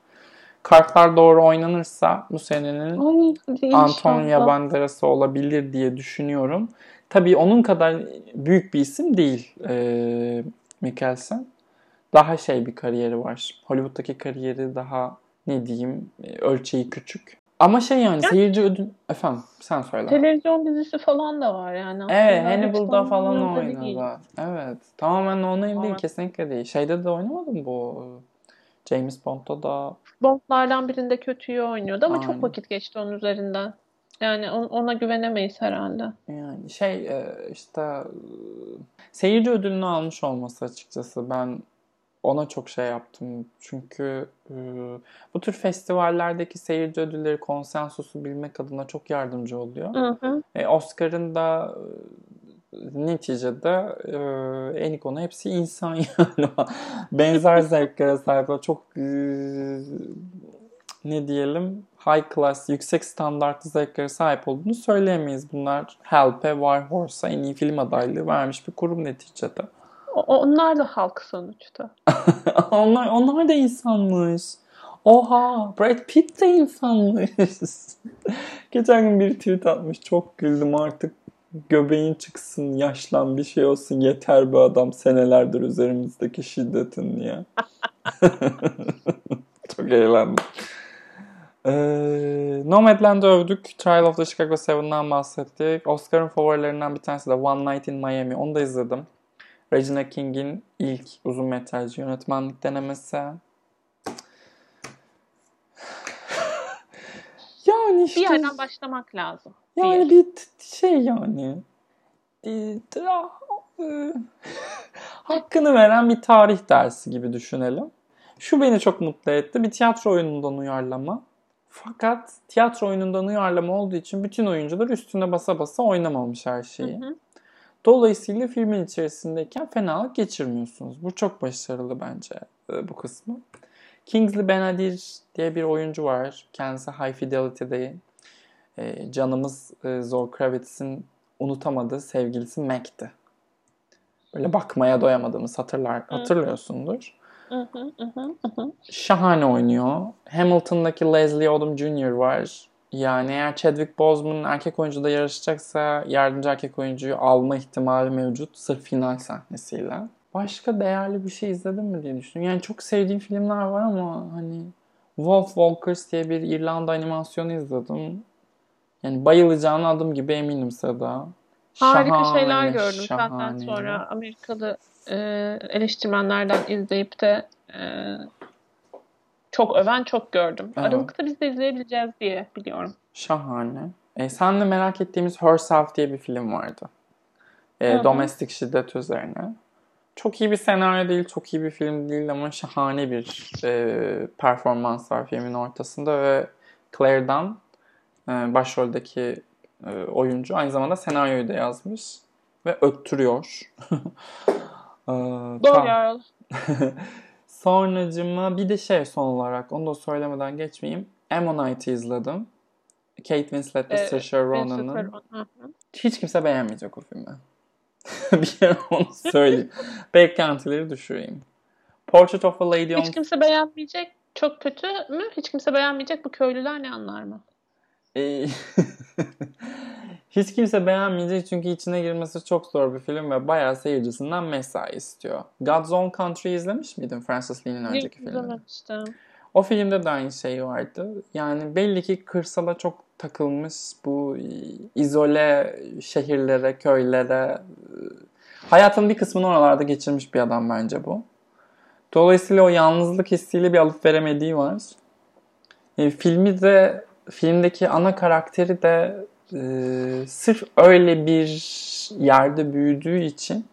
Kartlar doğru oynanırsa bu senenin Ay, Antonio. Banderas'ı olabilir diye düşünüyorum. Tabii onun kadar büyük bir isim değil e, Mikkelsen. Daha şey bir kariyeri var. Hollywood'daki kariyeri daha ne diyeyim e, ölçeği küçük. Ama şey yani seyirci ödül... Efendim sen söyle. Televizyon dizisi falan da var yani. Evet Hannibal'da falan değil. oynadı. Evet. Tamamen name değil kesinlikle değil. Şeyde de oynamadım bu. James Bond'da da Bondlardan birinde kötüyü oynuyordu ama Aynen. çok vakit geçti onun üzerinden. Yani on- ona güvenemeyiz herhalde. Yani şey e, işte seyirci ödülünü almış olması açıkçası ben ona çok şey yaptım. Çünkü e, bu tür festivallerdeki seyirci ödülleri konsensusu bilmek adına çok yardımcı oluyor. Hı hı. E, Oscar'ın da neticede e, en konu hepsi insan [LAUGHS] yani. Benzer zevklere sahip. Çok e, ne diyelim high class, yüksek standartlı zevklere sahip olduğunu söyleyemeyiz. Bunlar Help'e, War Horse'a en iyi film adaylığı vermiş bir kurum neticede. Onlar da halk sonuçta. [LAUGHS] onlar, onlar da insanmış. Oha, Brad Pitt de insanmış. [LAUGHS] Geçen gün bir tweet atmış. Çok güldüm artık. Göbeğin çıksın, yaşlan bir şey olsun. Yeter be adam senelerdir üzerimizdeki şiddetin diye. [LAUGHS] Çok eğlendim. Ee, Nomadland'ı övdük. Trial of the Chicago 7'den bahsettik. Oscar'ın favorilerinden bir tanesi de One Night in Miami. Onu da izledim. Regina King'in ilk uzun metraj yönetmenlik denemesi. yani işte Bir yerden başlamak lazım. yani bir t- şey yani bir- hakkını veren bir tarih dersi gibi düşünelim. Şu beni çok mutlu etti. Bir tiyatro oyunundan uyarlama. Fakat tiyatro oyunundan uyarlama olduğu için bütün oyuncular üstüne basa basa oynamamış her şeyi. Hı hı. Dolayısıyla filmin içerisindeyken fenalık geçirmiyorsunuz. Bu çok başarılı bence e, bu kısmı. Kingsley Benadir diye bir oyuncu var. Kendisi High Fidelity'de e, canımız e, Zoe Kravitz'in unutamadığı sevgilisi Mac'ti. Böyle bakmaya doyamadığımız hatırlar, hatırlıyorsundur. Şahane oynuyor. Hamilton'daki Leslie Odom Jr. var. Yani eğer Chadwick Boseman erkek oyuncuda yarışacaksa yardımcı erkek oyuncuyu alma ihtimali mevcut. Sırf final sahnesiyle. Başka değerli bir şey izledim mi diye düşünüyorum. Yani çok sevdiğim filmler var ama hani Wolf Walkers diye bir İrlanda animasyonu izledim. Yani bayılacağına adım gibi eminim Seda. Harika Şahane, şeyler gördüm senden şahane. sonra Amerikalı e, eleştirmenlerden izleyip de e, çok öven çok gördüm. Evet. Aralıkta biz de izleyebileceğiz diye biliyorum. Şahane. E, sen de merak ettiğimiz Herself diye bir film vardı. E, domestik şiddet üzerine. Çok iyi bir senaryo değil, çok iyi bir film değil ama şahane bir e, performans var filmin ortasında ve Claire'dan e, başroldeki e, oyuncu aynı zamanda senaryoyu da yazmış ve öttürüyor. [LAUGHS] e, Go [LAUGHS] Girl. Sonracıma bir de şey son olarak onu da söylemeden geçmeyeyim. Ammonite'ı izledim. Kate Winslet ve Ee, Saoirse Ronan'ın. Hiç kimse beğenmeyecek o filmi. [LAUGHS] kere onu söyleyeyim. Beklentileri düşüreyim. Portrait of a Lady on... Hiç kimse beğenmeyecek. Çok kötü mü? Hiç kimse beğenmeyecek. Bu köylüler ne anlar mı? Ee, [LAUGHS] Hiç kimse beğenmeyecek çünkü içine girmesi çok zor bir film ve bayağı seyircisinden mesai istiyor. God's Own Country izlemiş miydin Francis Lee'nin önceki filmini? İzlememiştim. O filmde de aynı şey vardı. Yani belli ki kırsala çok takılmış bu izole şehirlere, köylere. Hayatının bir kısmını oralarda geçirmiş bir adam bence bu. Dolayısıyla o yalnızlık hissiyle bir alıp veremediği var. E, filmi de, filmdeki ana karakteri de e, sırf öyle bir yerde büyüdüğü için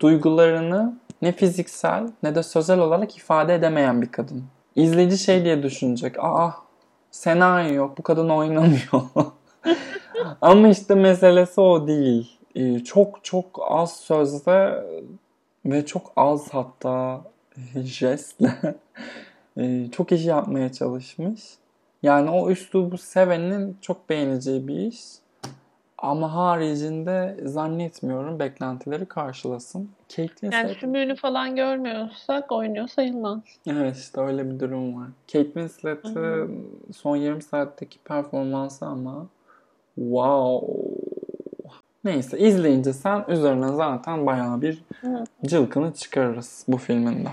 duygularını ne fiziksel ne de sözel olarak ifade edemeyen bir kadın. İzleyici şey diye düşünecek. Aa senaryo yok bu kadın oynamıyor. [LAUGHS] Ama işte meselesi o değil. Ee, çok çok az sözle ve çok az hatta jestle [LAUGHS] e, çok iş yapmaya çalışmış. Yani o üslubu sevenin çok beğeneceği bir iş. Ama haricinde zannetmiyorum beklentileri karşılasın. Winslet... Yani sümüğünü falan görmüyorsak oynuyor sayılmaz. Evet işte öyle bir durum var. Kate Winslet'ın son yarım saatteki performansı ama wow. Neyse izleyince sen üzerine zaten bayağı bir Hı. cılkını çıkarırız bu filminde.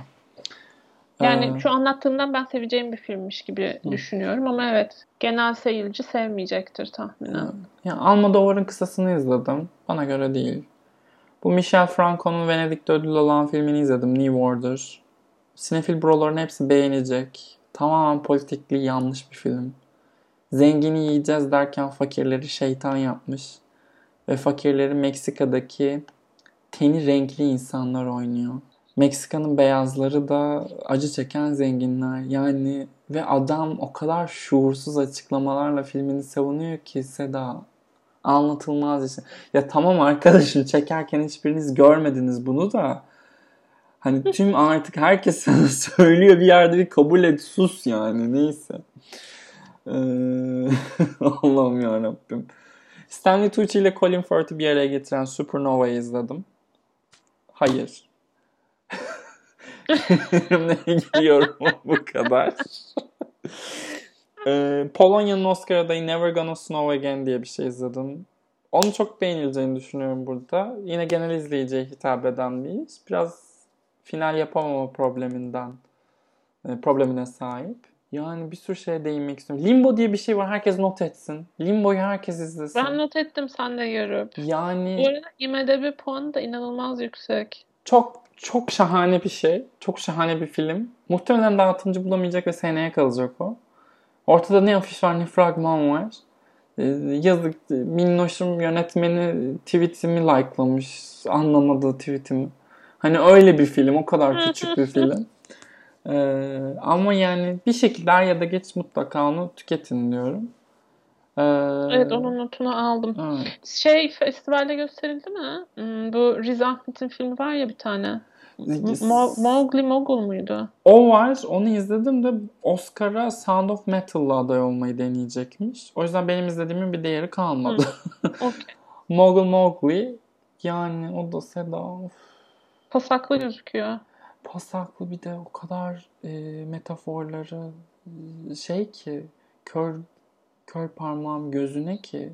Yani Ee, şu anlattığımdan ben seveceğim bir filmmiş gibi düşünüyorum ama evet genel seyirci sevmeyecektir tahminen. Ya Almodovar'ın kısasını izledim. Bana göre değil. Bu Michel Franco'nun Venedik'te ödül alan filmini izledim. New Order. Sinefil broların hepsi beğenecek. Tamamen politikli yanlış bir film. Zengini yiyeceğiz derken fakirleri şeytan yapmış. Ve fakirleri Meksika'daki teni renkli insanlar oynuyor. Meksika'nın beyazları da acı çeken zenginler. Yani ve adam o kadar şuursuz açıklamalarla filmini savunuyor ki Seda anlatılmaz işte. Ya tamam arkadaşım çekerken hiçbiriniz görmediniz bunu da. Hani tüm artık herkes [LAUGHS] sana söylüyor bir yerde bir kabul et sus yani neyse. Ee, [LAUGHS] Allah'ım yarabbim. Stanley Tucci ile Colin Firth'ı bir araya getiren Supernova'yı izledim. Hayır. [LAUGHS] Filmle ilgili yorumum bu kadar. Ee, Polonya'nın Oscar adayı Never Gonna Snow Again diye bir şey izledim. Onu çok beğenileceğini düşünüyorum burada. Yine genel izleyiciye hitap eden bir iş. Biraz final yapamama probleminden e, problemine sahip. Yani bir sürü şeye değinmek istiyorum. Limbo diye bir şey var. Herkes not etsin. Limbo'yu herkes izlesin. Ben not ettim sen de görüp. Yani Bu arada IMDb puanı da inanılmaz yüksek. çok çok şahane bir şey. Çok şahane bir film. Muhtemelen dağıtımcı bulamayacak ve seneye kalacak o. Ortada ne afiş var ne fragman var. Ee, yazık Minnoş'um yönetmeni tweetimi likelamış. Anlamadığı tweetimi. Hani öyle bir film. O kadar küçük bir [LAUGHS] film. Ee, ama yani bir şekilde er ya da geç mutlaka onu tüketin diyorum. Ee, Evet onun notunu aldım. evet. Şey festivalde gösterildi mi? Hmm, bu Riz Ahmet'in filmi var ya bir tane. Mo- Mowgli Mogul muydu? O var. Onu izledim de Oscar'a Sound of Metal'la aday olmayı deneyecekmiş. O yüzden benim izlediğimin bir değeri kalmadı. [LAUGHS] Okey. Mogul Mowgli yani o da Seda of, Pasaklı gözüküyor. pasaklı bir de o kadar e, metaforları e, şey ki kör kör parmağım gözüne ki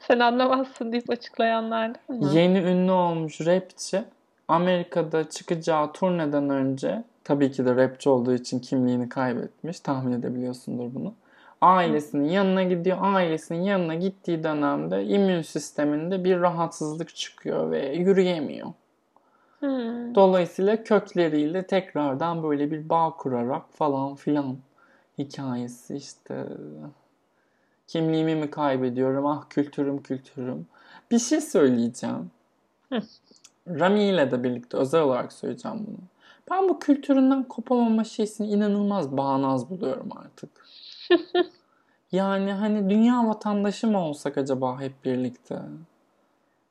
Sen anlamazsın deyip açıklayanlar değil mi? Yeni ünlü olmuş rapçi Amerika'da çıkacağı turneden önce tabii ki de rapçi olduğu için kimliğini kaybetmiş. Tahmin edebiliyorsundur bunu. Ailesinin yanına gidiyor. Ailesinin yanına gittiği dönemde immün sisteminde bir rahatsızlık çıkıyor ve yürüyemiyor. Hmm. Dolayısıyla kökleriyle tekrardan böyle bir bağ kurarak falan filan hikayesi işte kimliğimi mi kaybediyorum ah kültürüm kültürüm. Bir şey söyleyeceğim. Rami ile de birlikte özel olarak söyleyeceğim bunu. Ben bu kültüründen kopamama şeysini inanılmaz bağnaz buluyorum artık. [LAUGHS] yani hani dünya vatandaşı mı olsak acaba hep birlikte?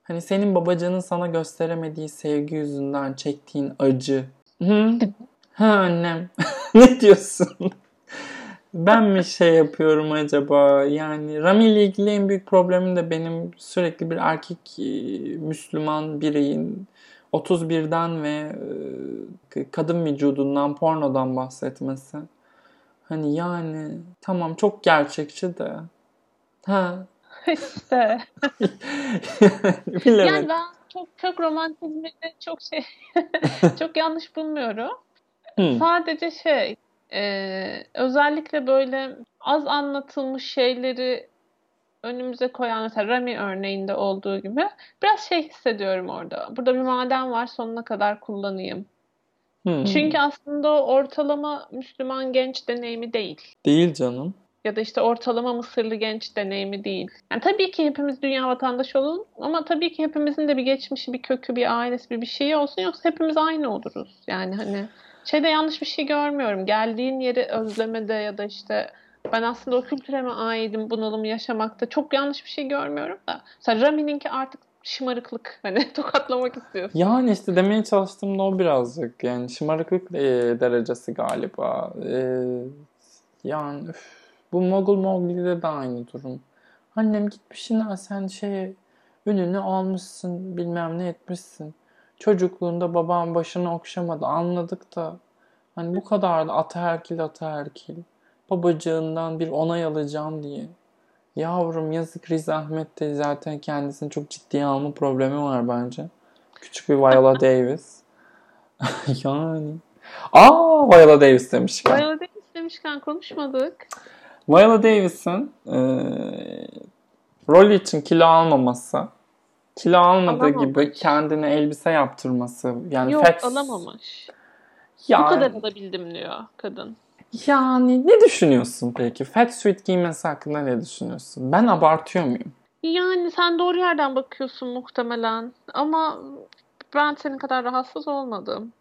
Hani senin babacanın sana gösteremediği sevgi yüzünden çektiğin acı. Hı? Ha annem. [LAUGHS] ne diyorsun? Ben mi şey yapıyorum acaba? Yani Rami ile ilgili en büyük problemim de benim sürekli bir erkek e, Müslüman bireyin 31'den ve e, kadın vücudundan, pornodan bahsetmesi. Hani yani tamam çok gerçekçi de. Ha. [LAUGHS] İşte. [LAUGHS] Bilemedim. Yani ben çok çok romantizmi çok şey [LAUGHS] çok yanlış bulmuyorum. Hı. Sadece şey e, özellikle böyle az anlatılmış şeyleri önümüze koyan mesela Rami örneğinde olduğu gibi biraz şey hissediyorum orada. Burada bir maden var sonuna kadar kullanayım. Hı. Çünkü aslında o ortalama Müslüman genç deneyimi değil. Değil canım. Ya da işte ortalama Mısırlı genç deneyimi değil. Yani tabii ki hepimiz dünya vatandaşı olalım ama tabii ki hepimizin de bir geçmişi, bir kökü, bir ailesi, bir bir şeyi olsun yoksa hepimiz aynı oluruz. Yani hani şeyde yanlış bir şey görmüyorum. Geldiğin yeri özlemede ya da işte ben aslında o kültüre mi aidim bunalımı yaşamakta çok yanlış bir şey görmüyorum da. Mesela Rami'ninki artık şımarıklık. [LAUGHS] Hani tokatlamak istiyorsun. Yani işte demeye çalıştığım da o birazcık. Yani şımarıklık e, derecesi galiba. E, yani üf, bu Mogul Mowgli'de de aynı durum. Annem gitmişsin sen şey ününü almışsın bilmem ne etmişsin. Çocukluğunda babam başını okşamadı anladık da hani bu kadar da ataerkil ataerkil babacığından bir onay alacağım diye. Yavrum yazık Riz Ahmet de zaten kendisini çok ciddiye alma problemi var bence. Küçük bir Viola [LAUGHS] Davis. [LAUGHS] yani. Aa Viola Davis demişken. Viola Davis demişken konuşmadık. Viola Davis'in e, rol için kilo almaması, kilo almadığı Alamamış. gibi kendine elbise yaptırması. Yani Yok fat- alamamış. Yani, Bu kadar alabildim diyor kadın. yani ne düşünüyorsun peki? Fat suit giymesi hakkında ne düşünüyorsun? Ben abartıyor muyum? Yani sen doğru yerden bakıyorsun muhtemelen. Ama ben senin kadar rahatsız olmadım.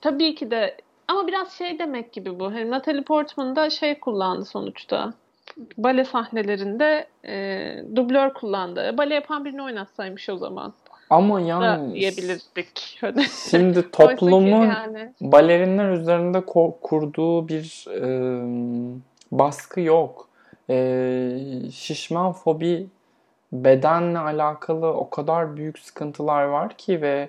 Tabii ki de ama biraz şey demek gibi bu. Hani Natalie Portman da şey kullandı sonuçta. Bale sahnelerinde e, dublör kullandı. Bale yapan birini oynatsaymış o zaman. Ama yani diyebilirdik. Şimdi [LAUGHS] toplumun yani balerinler üzerinde ko- kurduğu bir e, baskı yok. E, şişman fobi bedenle alakalı o kadar büyük sıkıntılar var ki ve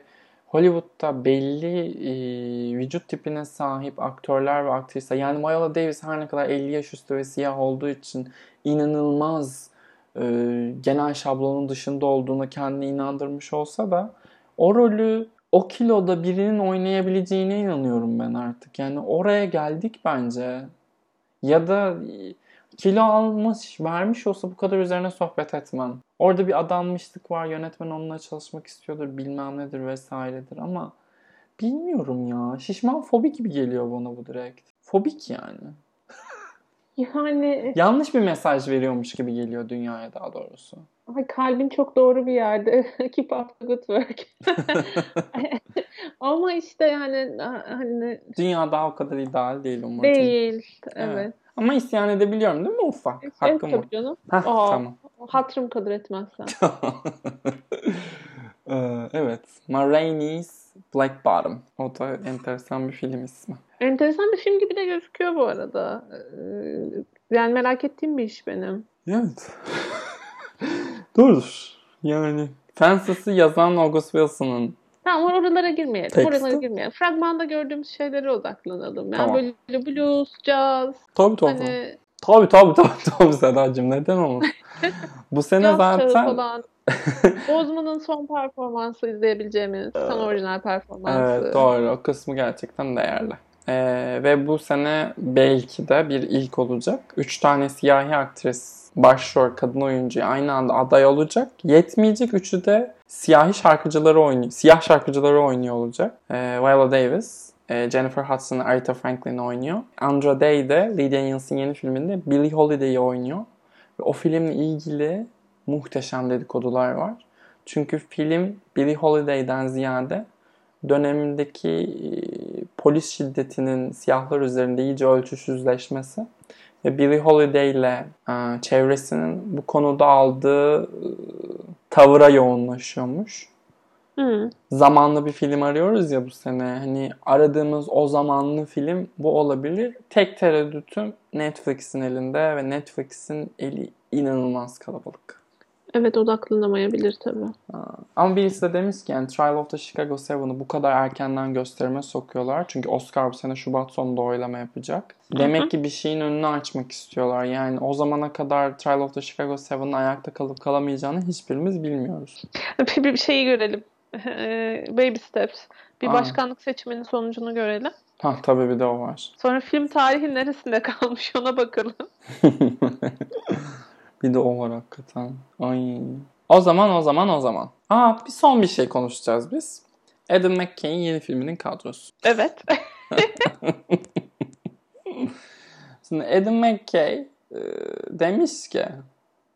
Hollywood'da belli e, vücut tipine sahip aktörler ve aktrisler yani Viola Davis her ne kadar 50 yaş üstü ve siyah olduğu için inanılmaz e, genel şablonun dışında olduğuna kendini inandırmış olsa da o rolü o kiloda birinin oynayabileceğine inanıyorum ben artık. Yani oraya geldik bence. Ya da kilo almış, vermiş olsa bu kadar üzerine sohbet etmem. Orada bir adanmışlık var, yönetmen onunla çalışmak istiyordur, bilmem nedir vesairedir ama bilmiyorum ya. Şişman fobi gibi geliyor bana bu direkt. Fobik yani. yani Yanlış bir mesaj veriyormuş gibi geliyor dünyaya daha doğrusu. ay kalbin çok doğru bir yerde. [LAUGHS] Keep up the good work. [LAUGHS] Ama işte yani hani Dünya daha o kadar ideal değil umarım. değil. Evet. Evet. Ama isyan edebiliyorum değil mi ufak? Evet Hakkım var. tabii canım. Hah, Aa. tamam. Hatırım kadar etmezsen. [LAUGHS] Ee, evet. Ma Rainey's Black Bottom. O da enteresan bir film ismi. Enteresan bir film gibi de gözüküyor bu arada. Ee, Yani merak ettiğim bir iş benim. Evet. [LAUGHS] Doğrudur. Yani Fences yazan August Wilson'ın Tamam oralara girmeyelim. Teksti. Oralara girmeyelim. Fragmanda gördüğümüz şeylere odaklanalım. Yani Tamam. böyle blues, jazz, tabii tabii. hani Tabii tabii tabii tabii Sedacığım neden olmaz. [LAUGHS] Bu sene caz zaten falan. [LAUGHS] Bozman'ın son performansı izleyebileceğimiz son orijinal performansı. Evet doğru. O kısmı gerçekten değerli. Ee, ve bu sene belki de bir ilk olacak. Üç tane siyahi aktris başrol kadın oyuncuya aynı anda aday olacak. Yetmeyecek. Üçü de siyahi şarkıcıları oynuyor. Siyah şarkıcıları oynuyor olacak. Ee, Viola Davis, e, Jennifer Hudson, Aretha Franklin oynuyor. Andra Day de Lee Daniels'in yeni filminde Billie Holiday'i oynuyor. Ve o filmle ilgili muhteşem dedikodular var. Çünkü film Billie Holiday'den ziyade dönemindeki e, polis şiddetinin siyahlar üzerinde iyice ölçüsüzleşmesi ve Billie Holiday ile e, çevresinin bu konuda aldığı e, tavıra yoğunlaşıyormuş. Hı. Zamanlı bir film arıyoruz ya bu sene. Hani aradığımız o zamanlı film bu olabilir. Tek tereddütüm Netflix'in elinde ve Netflix'in eli inanılmaz kalabalık. Evet odaklanamayabilir tabii. Ama birisi de demiş ki yani Trial of the Chicago 7'ı bu kadar erkenden gösterime sokuyorlar. Çünkü Oscar bu sene Şubat sonunda oylama yapacak. Demek ki bir şeyin önünü açmak istiyorlar. Yani o zamana kadar Trial of the Chicago 7'ın ayakta kalıp kalamayacağını hiçbirimiz bilmiyoruz. [LAUGHS] Bir, bir şeyi görelim. [LAUGHS] Ee, Baby Steps. Bir Aa. başkanlık seçiminin sonucunu görelim. Ha tabii bir de o var. Sonra film tarihi neresinde kalmış ona bakalım. [LAUGHS] bir de o var hakikaten. Ay. O zaman o zaman o zaman. Aa bir son bir şey konuşacağız biz. Adam McKay'in yeni filminin kadrosu. Evet. [LAUGHS] Şimdi Adam McKay e, demiş ki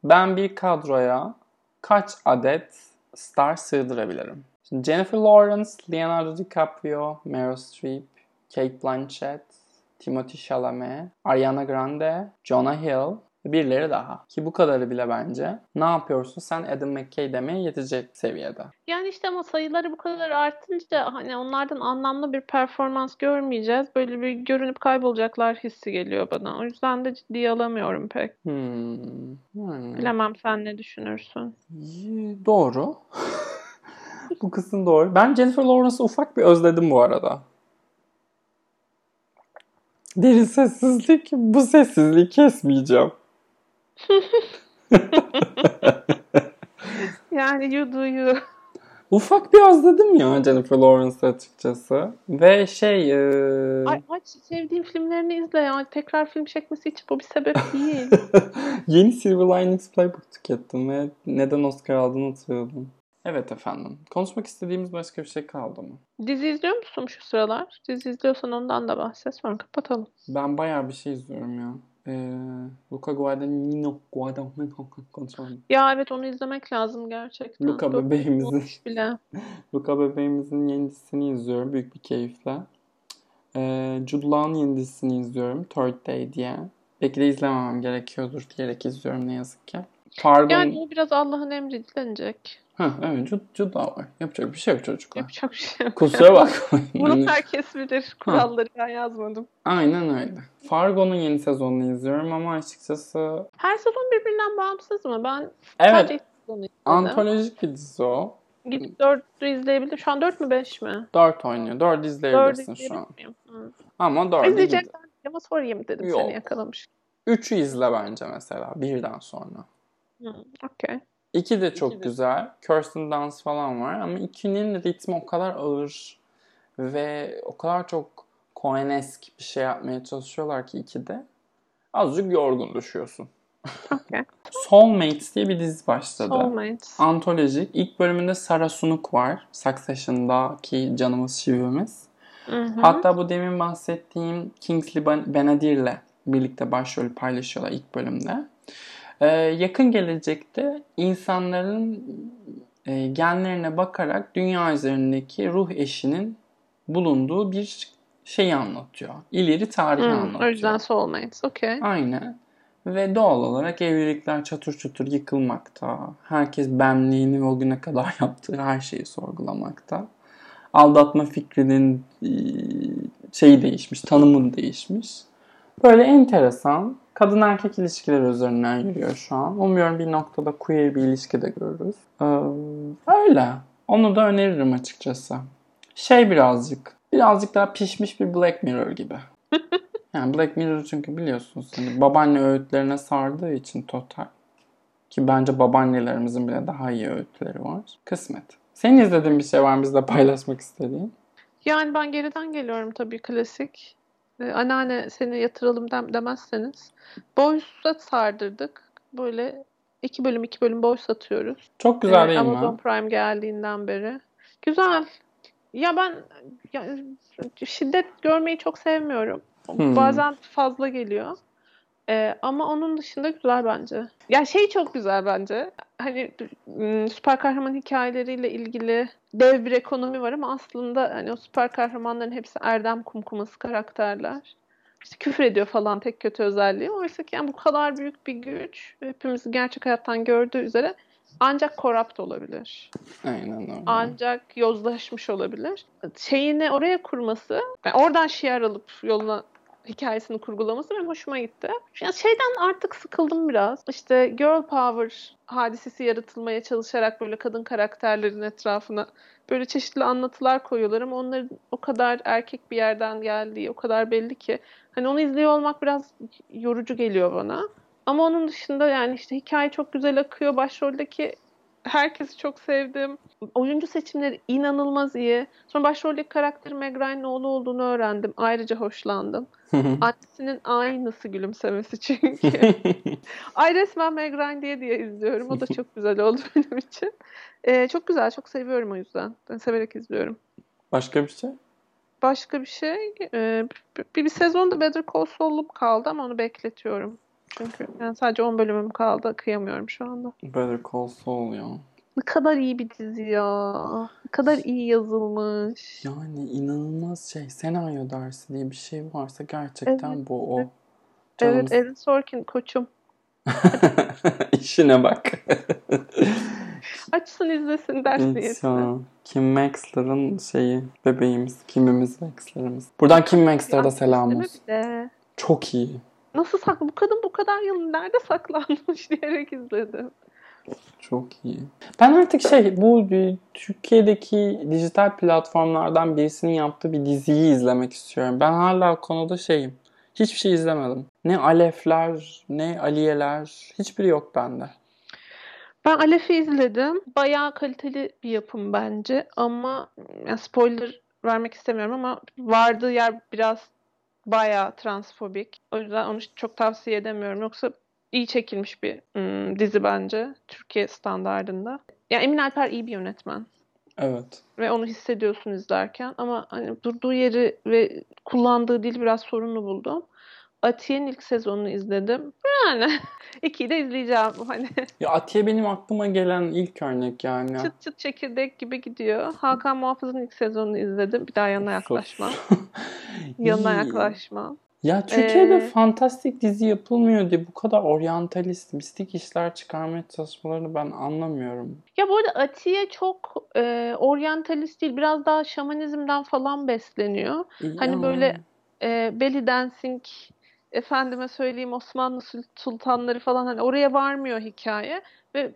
ben bir kadroya kaç adet star sığdırabilirim? Şimdi Jennifer Lawrence, Leonardo DiCaprio, Meryl Streep, Kate Blanchett, Timothée Chalamet, Ariana Grande, Jonah Hill Birileri daha. Ki bu kadarı bile bence ne yapıyorsun sen Adam McKay demeye yetecek seviyede. Yani işte ama sayıları bu kadar artınca hani onlardan anlamlı bir performans görmeyeceğiz. Böyle bir görünüp kaybolacaklar hissi geliyor bana. O yüzden de ciddiye alamıyorum pek. Hmm. Yani. Bilemem sen ne düşünürsün. Doğru. [LAUGHS] bu kısım doğru. Ben Jennifer Lawrence'ı ufak bir özledim bu arada. Derin sessizlik. Bu sessizliği kesmeyeceğim. [LAUGHS] Yani you do you. Ufak bir özledim ya Jennifer Lawrence'ı açıkçası. Ve şey... e, Ay, aç sevdiğim filmlerini izle ya. Tekrar film çekmesi için bu bir sebep [LAUGHS] değil. Yeni Silver Linings Playbook tükettim ve neden Oscar aldığını hatırladım. Evet efendim. Konuşmak istediğimiz başka bir şey kaldı mı? Dizi izliyor musun şu sıralar? Dizi izliyorsan ondan da bahset sonra kapatalım. Ben bayağı bir şey izliyorum ya. Ee, Luca Guadagnino Guadagnino konuşamadım. Ya evet onu izlemek lazım gerçekten. Luca Dört bebeğimizin bile. [LAUGHS] Luca bebeğimizin yeni dizisini izliyorum büyük bir keyifle. Ee, Jude Law'ın yeni dizisini izliyorum. Third Day diye. Belki de izlememem gerekiyordur diyerek izliyorum ne yazık ki. Pardon. Yani o biraz Allah'ın emri dilenecek. Heh, evet Jude Law var. Yapacak bir şey yok çocuklar. Yapacak bir şey yok. Kusura bakmayın. [LAUGHS] Bunu herkes bilir. Kuralları ben yazmadım. Aynen öyle. Fargo'nun yeni sezonunu izliyorum ama açıkçası Her sezon birbirinden bağımsız mı? Ben evet sadece antolojik bir dizi o. Gidip dördü izleyebilirim. Şu an dört mü beş mi? 4 oynuyor. 4 Dördü izleyebilirsin şu izleyebilir an. Hı. Ama 4 İzleyeceğim ama sorayım dedim Yok. seni yakalamış. 3'ü izle bence mesela birden sonra. Hı, Okey. 2 de çok güzel. Kirsten Dunst falan var ama 2'nin ritmi o kadar ağır ve o kadar çok Coen-esk bir şey yapmaya çalışıyorlar ki 2'de. Azıcık yorgun düşüyorsun. Okey. [LAUGHS] Soulmates diye bir dizi başladı. Soulmates. Antolojik. İlk bölümünde Sarah Sunuk var. Succession'daki canımız şivimiz. Hatta bu demin bahsettiğim Kingsley Ben- Benadir'le birlikte başrolü paylaşıyorlar ilk bölümde. Ee, yakın gelecekte insanların e, genlerine bakarak dünya üzerindeki ruh eşinin bulunduğu bir şeyi anlatıyor. İleri tarihi Hı, anlatıyor. o yüzden Soulmates. Okey. Aynen. Ve doğal olarak evlilikler çatır çutur yıkılmakta. Herkes benliğini ve o güne kadar [LAUGHS] yaptığı her şeyi sorgulamakta. Aldatma fikrinin e, şeyi değişmiş, tanımı değişmiş. Böyle enteresan. Kadın erkek ilişkileri üzerinden yürüyor şu an. Umuyorum bir noktada queer bir ilişki de görürüz. Ee, öyle. Onu da öneririm açıkçası. Şey birazcık. Birazcık daha pişmiş bir Black Mirror gibi. [LAUGHS] Yani Black Mirror çünkü biliyorsunuz hani babaanne öğütlerine sardığı için total. Ki bence babaannelerimizin bile daha iyi öğütleri var. Kısmet. Senin izlediğin bir şey var mı bizle paylaşmak istediğin? Yani ben geriden geliyorum tabii klasik. Ee, anneanne seni yatıralım dem demezseniz. Boys'a sardırdık. Böyle iki bölüm iki bölüm boy satıyoruz. Çok güzel Ee, değil Amazon mi? Prime geldiğinden beri. Güzel. Ya ben ya, şiddet görmeyi çok sevmiyorum. Hmm. Bazen fazla geliyor. Ee, ama onun dışında güzel bence. Ya şey çok güzel bence. Hani süper kahraman hikayeleriyle ilgili dev bir ekonomi var ama aslında hani o süper kahramanların hepsi erdem kumkuması karakterler. İşte küfür ediyor falan tek kötü özelliği. Oysa ki yani bu kadar büyük bir güç hepimizin gerçek hayattan gördüğü üzere ancak korrupt olabilir. Aynen öyle. Ancak yozlaşmış olabilir. Şeyini oraya kurması, yani oradan şiar alıp yoluna hikayesini kurgulaması benim hoşuma gitti. Yani şeyden artık sıkıldım biraz. İşte girl power hadisesi yaratılmaya çalışarak böyle kadın karakterlerin etrafına böyle çeşitli anlatılar koyuyorlar ama onların o kadar erkek bir yerden geldiği o kadar belli ki hani onu izliyor olmak biraz yorucu geliyor bana. Ama onun dışında yani işte hikaye çok güzel akıyor. Başroldeki herkesi çok sevdim. Oyuncu seçimleri inanılmaz iyi. Sonra başroldeki karakterin Meg Ryan'ın oğlu olduğunu öğrendim. Ayrıca hoşlandım. [LAUGHS] Annesinin aynısı gülümsemesi çünkü. [LAUGHS] Ay resmen Meg Ryan diye diye izliyorum. O da çok güzel oldu [LAUGHS] benim için. Ee, çok güzel, çok seviyorum o yüzden. Ben severek izliyorum. Başka bir şey? Başka bir şey, e, bir, bir sezonda Better Call Saul'um kaldı ama onu bekletiyorum. Çünkü yani sadece 10 bölümüm kaldı. Kıyamıyorum şu anda. Better Call Saul ya. Ne kadar iyi bir dizi ya. Ne kadar iyi yazılmış. Yani inanılmaz şey. Senaryo dersi diye bir şey varsa gerçekten Evet, bu o. Canımız- Evet, Aaron Sorkin koçum. [LAUGHS] İşine bak. Açsın izlesin ders. Kim Maxler'ın şeyi bebeğimiz. Kimimiz Maxler'ımız. Buradan Kim Maxler'a da selam olsun. Çok iyi. Nasıl saklı? Bu kadın bu kadar yıl nerede saklanmış [LAUGHS] diyerek izledim. Çok iyi. Ben artık şey bu Türkiye'deki dijital platformlardan birisinin yaptığı bir diziyi izlemek istiyorum. Ben hala konuda şeyim. Hiçbir şey izlemedim. Ne Alefler, ne Aliyeler. Hiçbiri yok bende. Ben Alef'i izledim. Bayağı kaliteli bir yapım bence. Ama yani spoiler vermek istemiyorum ama vardığı yer biraz bayağı transfobik. O yüzden onu çok tavsiye edemiyorum. Yoksa iyi çekilmiş bir ım, dizi bence Türkiye standardında. Ya Emin Alper iyi bir yönetmen. Evet. Ve onu hissediyorsun izlerken ama hani durduğu yeri ve kullandığı dil biraz sorunlu buldum. Atiye'nin ilk sezonunu izledim. Yani [LAUGHS] ikiyi de izleyeceğim. [LAUGHS] Hani. Ya Atiye benim aklıma gelen ilk örnek yani. Çıt çıt çekirdek gibi gidiyor. Hakan Muhafız'ın ilk sezonunu izledim. Bir daha yanına yaklaşma. [LAUGHS] yanına yaklaşma. Ya Türkiye'de ee, fantastik dizi yapılmıyor diye bu kadar oryantalist, mistik işler çıkarmaya çalışmalarını ben anlamıyorum. Ya bu arada Atiye çok e, oryantalist değil. Biraz daha şamanizmden falan besleniyor. Ya. Hani böyle e, belly dancing efendime söyleyeyim Osmanlı sultanları falan hani oraya varmıyor hikaye ve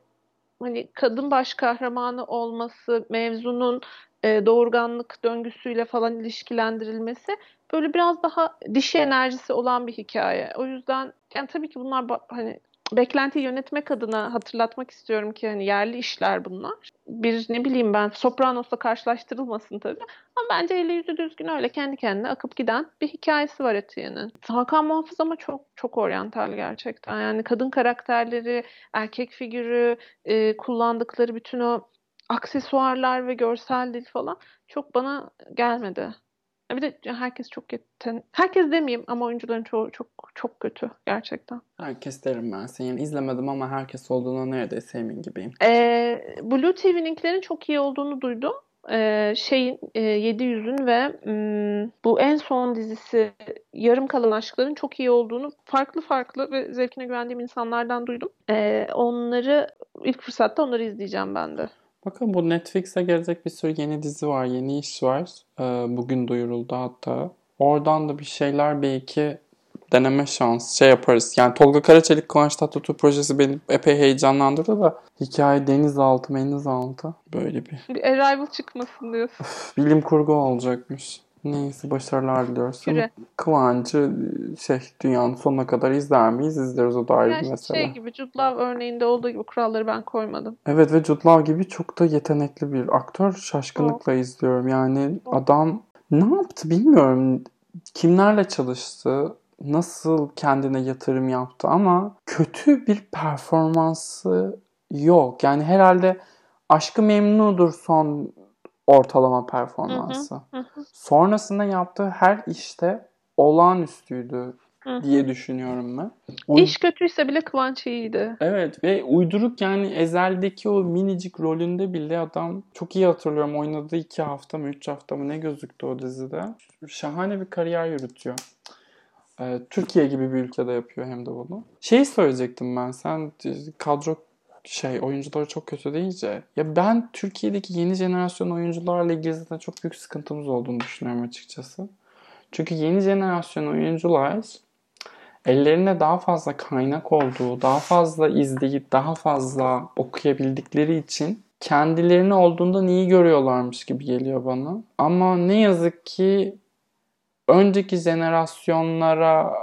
hani kadın baş kahramanı olması, mevzunun e, doğurganlık döngüsüyle falan ilişkilendirilmesi böyle biraz daha dişi enerjisi olan bir hikaye. O yüzden yani tabii ki bunlar hani beklenti yönetmek adına hatırlatmak istiyorum ki hani yerli işler bunlar. Bir ne bileyim ben Sopranos'la karşılaştırılmasın tabii. Ama bence eli yüzü düzgün öyle kendi kendine akıp giden bir hikayesi var Etiye'nin. Hakan Muhafız ama çok çok oryantal gerçekten. Yani kadın karakterleri, erkek figürü, e, kullandıkları bütün o aksesuarlar ve görsel dil falan çok bana gelmedi. Bir de herkes çok yeten... Herkes demeyeyim ama oyuncuların çoğu çok çok kötü gerçekten. Herkes derim ben. Senin izlemedim ama herkes olduğuna neredeyse emin gibiyim. Ee, Blue TV'ninkilerin çok iyi olduğunu duydum. Ee, şeyin e, 700'ün ve m, bu en son dizisi Yarım Kalan Aşkların çok iyi olduğunu farklı farklı ve zevkine güvendiğim insanlardan duydum. Ee, onları ilk fırsatta onları izleyeceğim ben de. Bakın bu Netflix'e gelecek bir sürü yeni dizi var, yeni iş var. Ee, bugün duyuruldu hatta. Oradan da bir şeyler belki deneme şans şey yaparız. Yani Tolga Karaçelik Kıvanç Tatlıtuğ projesi beni epey heyecanlandırdı da hikaye denizaltı menizaltı böyle bir. Bir Arrival çıkmasın diyorsun. Bilim kurgu olacakmış. Neyse başarılar diliyoruz. Kıvancı şey dünyanın sonuna kadar izler miyiz? İzleriz o da ayrı yani mesela. Şey gibi Jude Law örneğinde olduğu gibi kuralları ben koymadım. Evet ve Jude Law gibi çok da yetenekli bir aktör. Şaşkınlıkla oh. izliyorum. Yani oh. adam ne yaptı bilmiyorum. Kimlerle çalıştı? Nasıl kendine yatırım yaptı ama kötü bir performansı yok. Yani herhalde Aşkı Memnu'dur son ortalama performansı. Hı hı, hı. Sonrasında yaptığı her işte olağanüstüydü hı. diye düşünüyorum ben. Uy- İş kötüyse bile Kıvanç iyiydi. Evet ve uyduruk yani Ezel'deki o minicik rolünde bile adam çok iyi hatırlıyorum oynadığı iki hafta mı üç hafta mı ne gözüktü o dizide. Şahane bir kariyer yürütüyor. Ee, Türkiye gibi bir ülkede yapıyor hem de bunu. Şey söyleyecektim ben sen kadro şey oyuncuları çok kötü deyince ya ben Türkiye'deki yeni jenerasyon oyuncularla ilgili zaten çok büyük sıkıntımız olduğunu düşünüyorum açıkçası. Çünkü yeni jenerasyon oyuncular ellerine daha fazla kaynak olduğu, daha fazla izleyip daha fazla okuyabildikleri için kendilerini olduğundan iyi görüyorlarmış gibi geliyor bana. Ama ne yazık ki önceki jenerasyonlara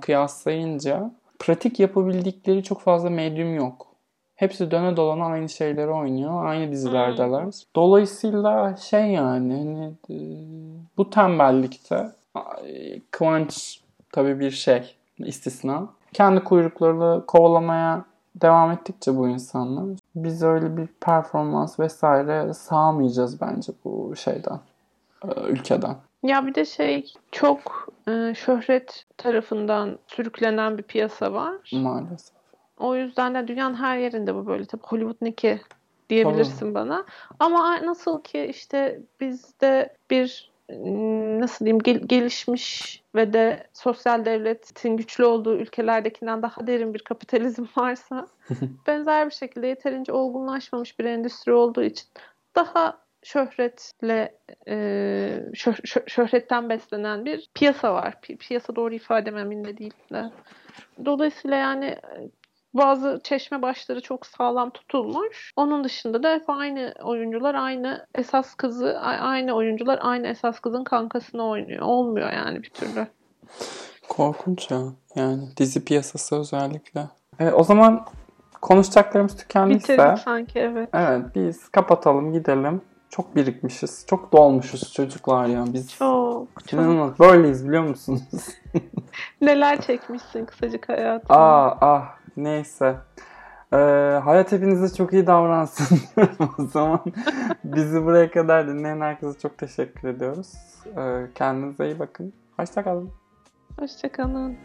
kıyaslayınca pratik yapabildikleri çok fazla medyum yok. Hepsi döne dolana aynı şeyleri oynuyor. Aynı dizilerdeler. Hmm. Dolayısıyla şey yani hani, e, bu tembellikte Kıvanç tabii bir şey istisna. Kendi kuyruklarını kovalamaya devam ettikçe bu insanlar biz öyle bir performans vesaire sağmayacağız bence bu şeyden e, ülkeden. Ya bir de şey çok e, şöhret tarafından sürüklenen bir piyasa var. Maalesef. O yüzden de dünyanın her yerinde bu böyle. Tabii Hollywood ne ki diyebilirsin Tabii. bana. Ama nasıl ki işte bizde bir ıı, nasıl diyeyim gel- gelişmiş ve de sosyal devletin güçlü olduğu ülkelerdekinden daha derin bir kapitalizm [LAUGHS] varsa [LAUGHS] benzer bir şekilde yeterince olgunlaşmamış bir endüstri olduğu için daha şöhretle e, şöh- şöh- şöhretten beslenen bir piyasa var. Pi- piyasa doğru ifade emin de değil de. Dolayısıyla yani e, bazı çeşme başları çok sağlam tutulmuş. Onun dışında da hep aynı oyuncular aynı esas kızı aynı oyuncular aynı esas kızın kankasını oynuyor. Olmuyor yani bir türlü. Korkunç ya. Yani dizi piyasası özellikle. Evet, o zaman konuşacaklarımız tükendiyse Bitirdik sanki evet. evet biz kapatalım gidelim. Çok birikmişiz. Çok dolmuşuz çocuklar ya. Biz Çok çok. İnanılmaz. Böyleyiz biliyor musunuz? [LAUGHS] Neler çekmişsin kısacık hayatında. ah ah neyse. Ee, hayat hepinize çok iyi davransın. [LAUGHS] o zaman bizi buraya kadar dinleyen herkese çok teşekkür ediyoruz. Ee, kendinize iyi bakın. Hoşçakalın. Hoşçakalın.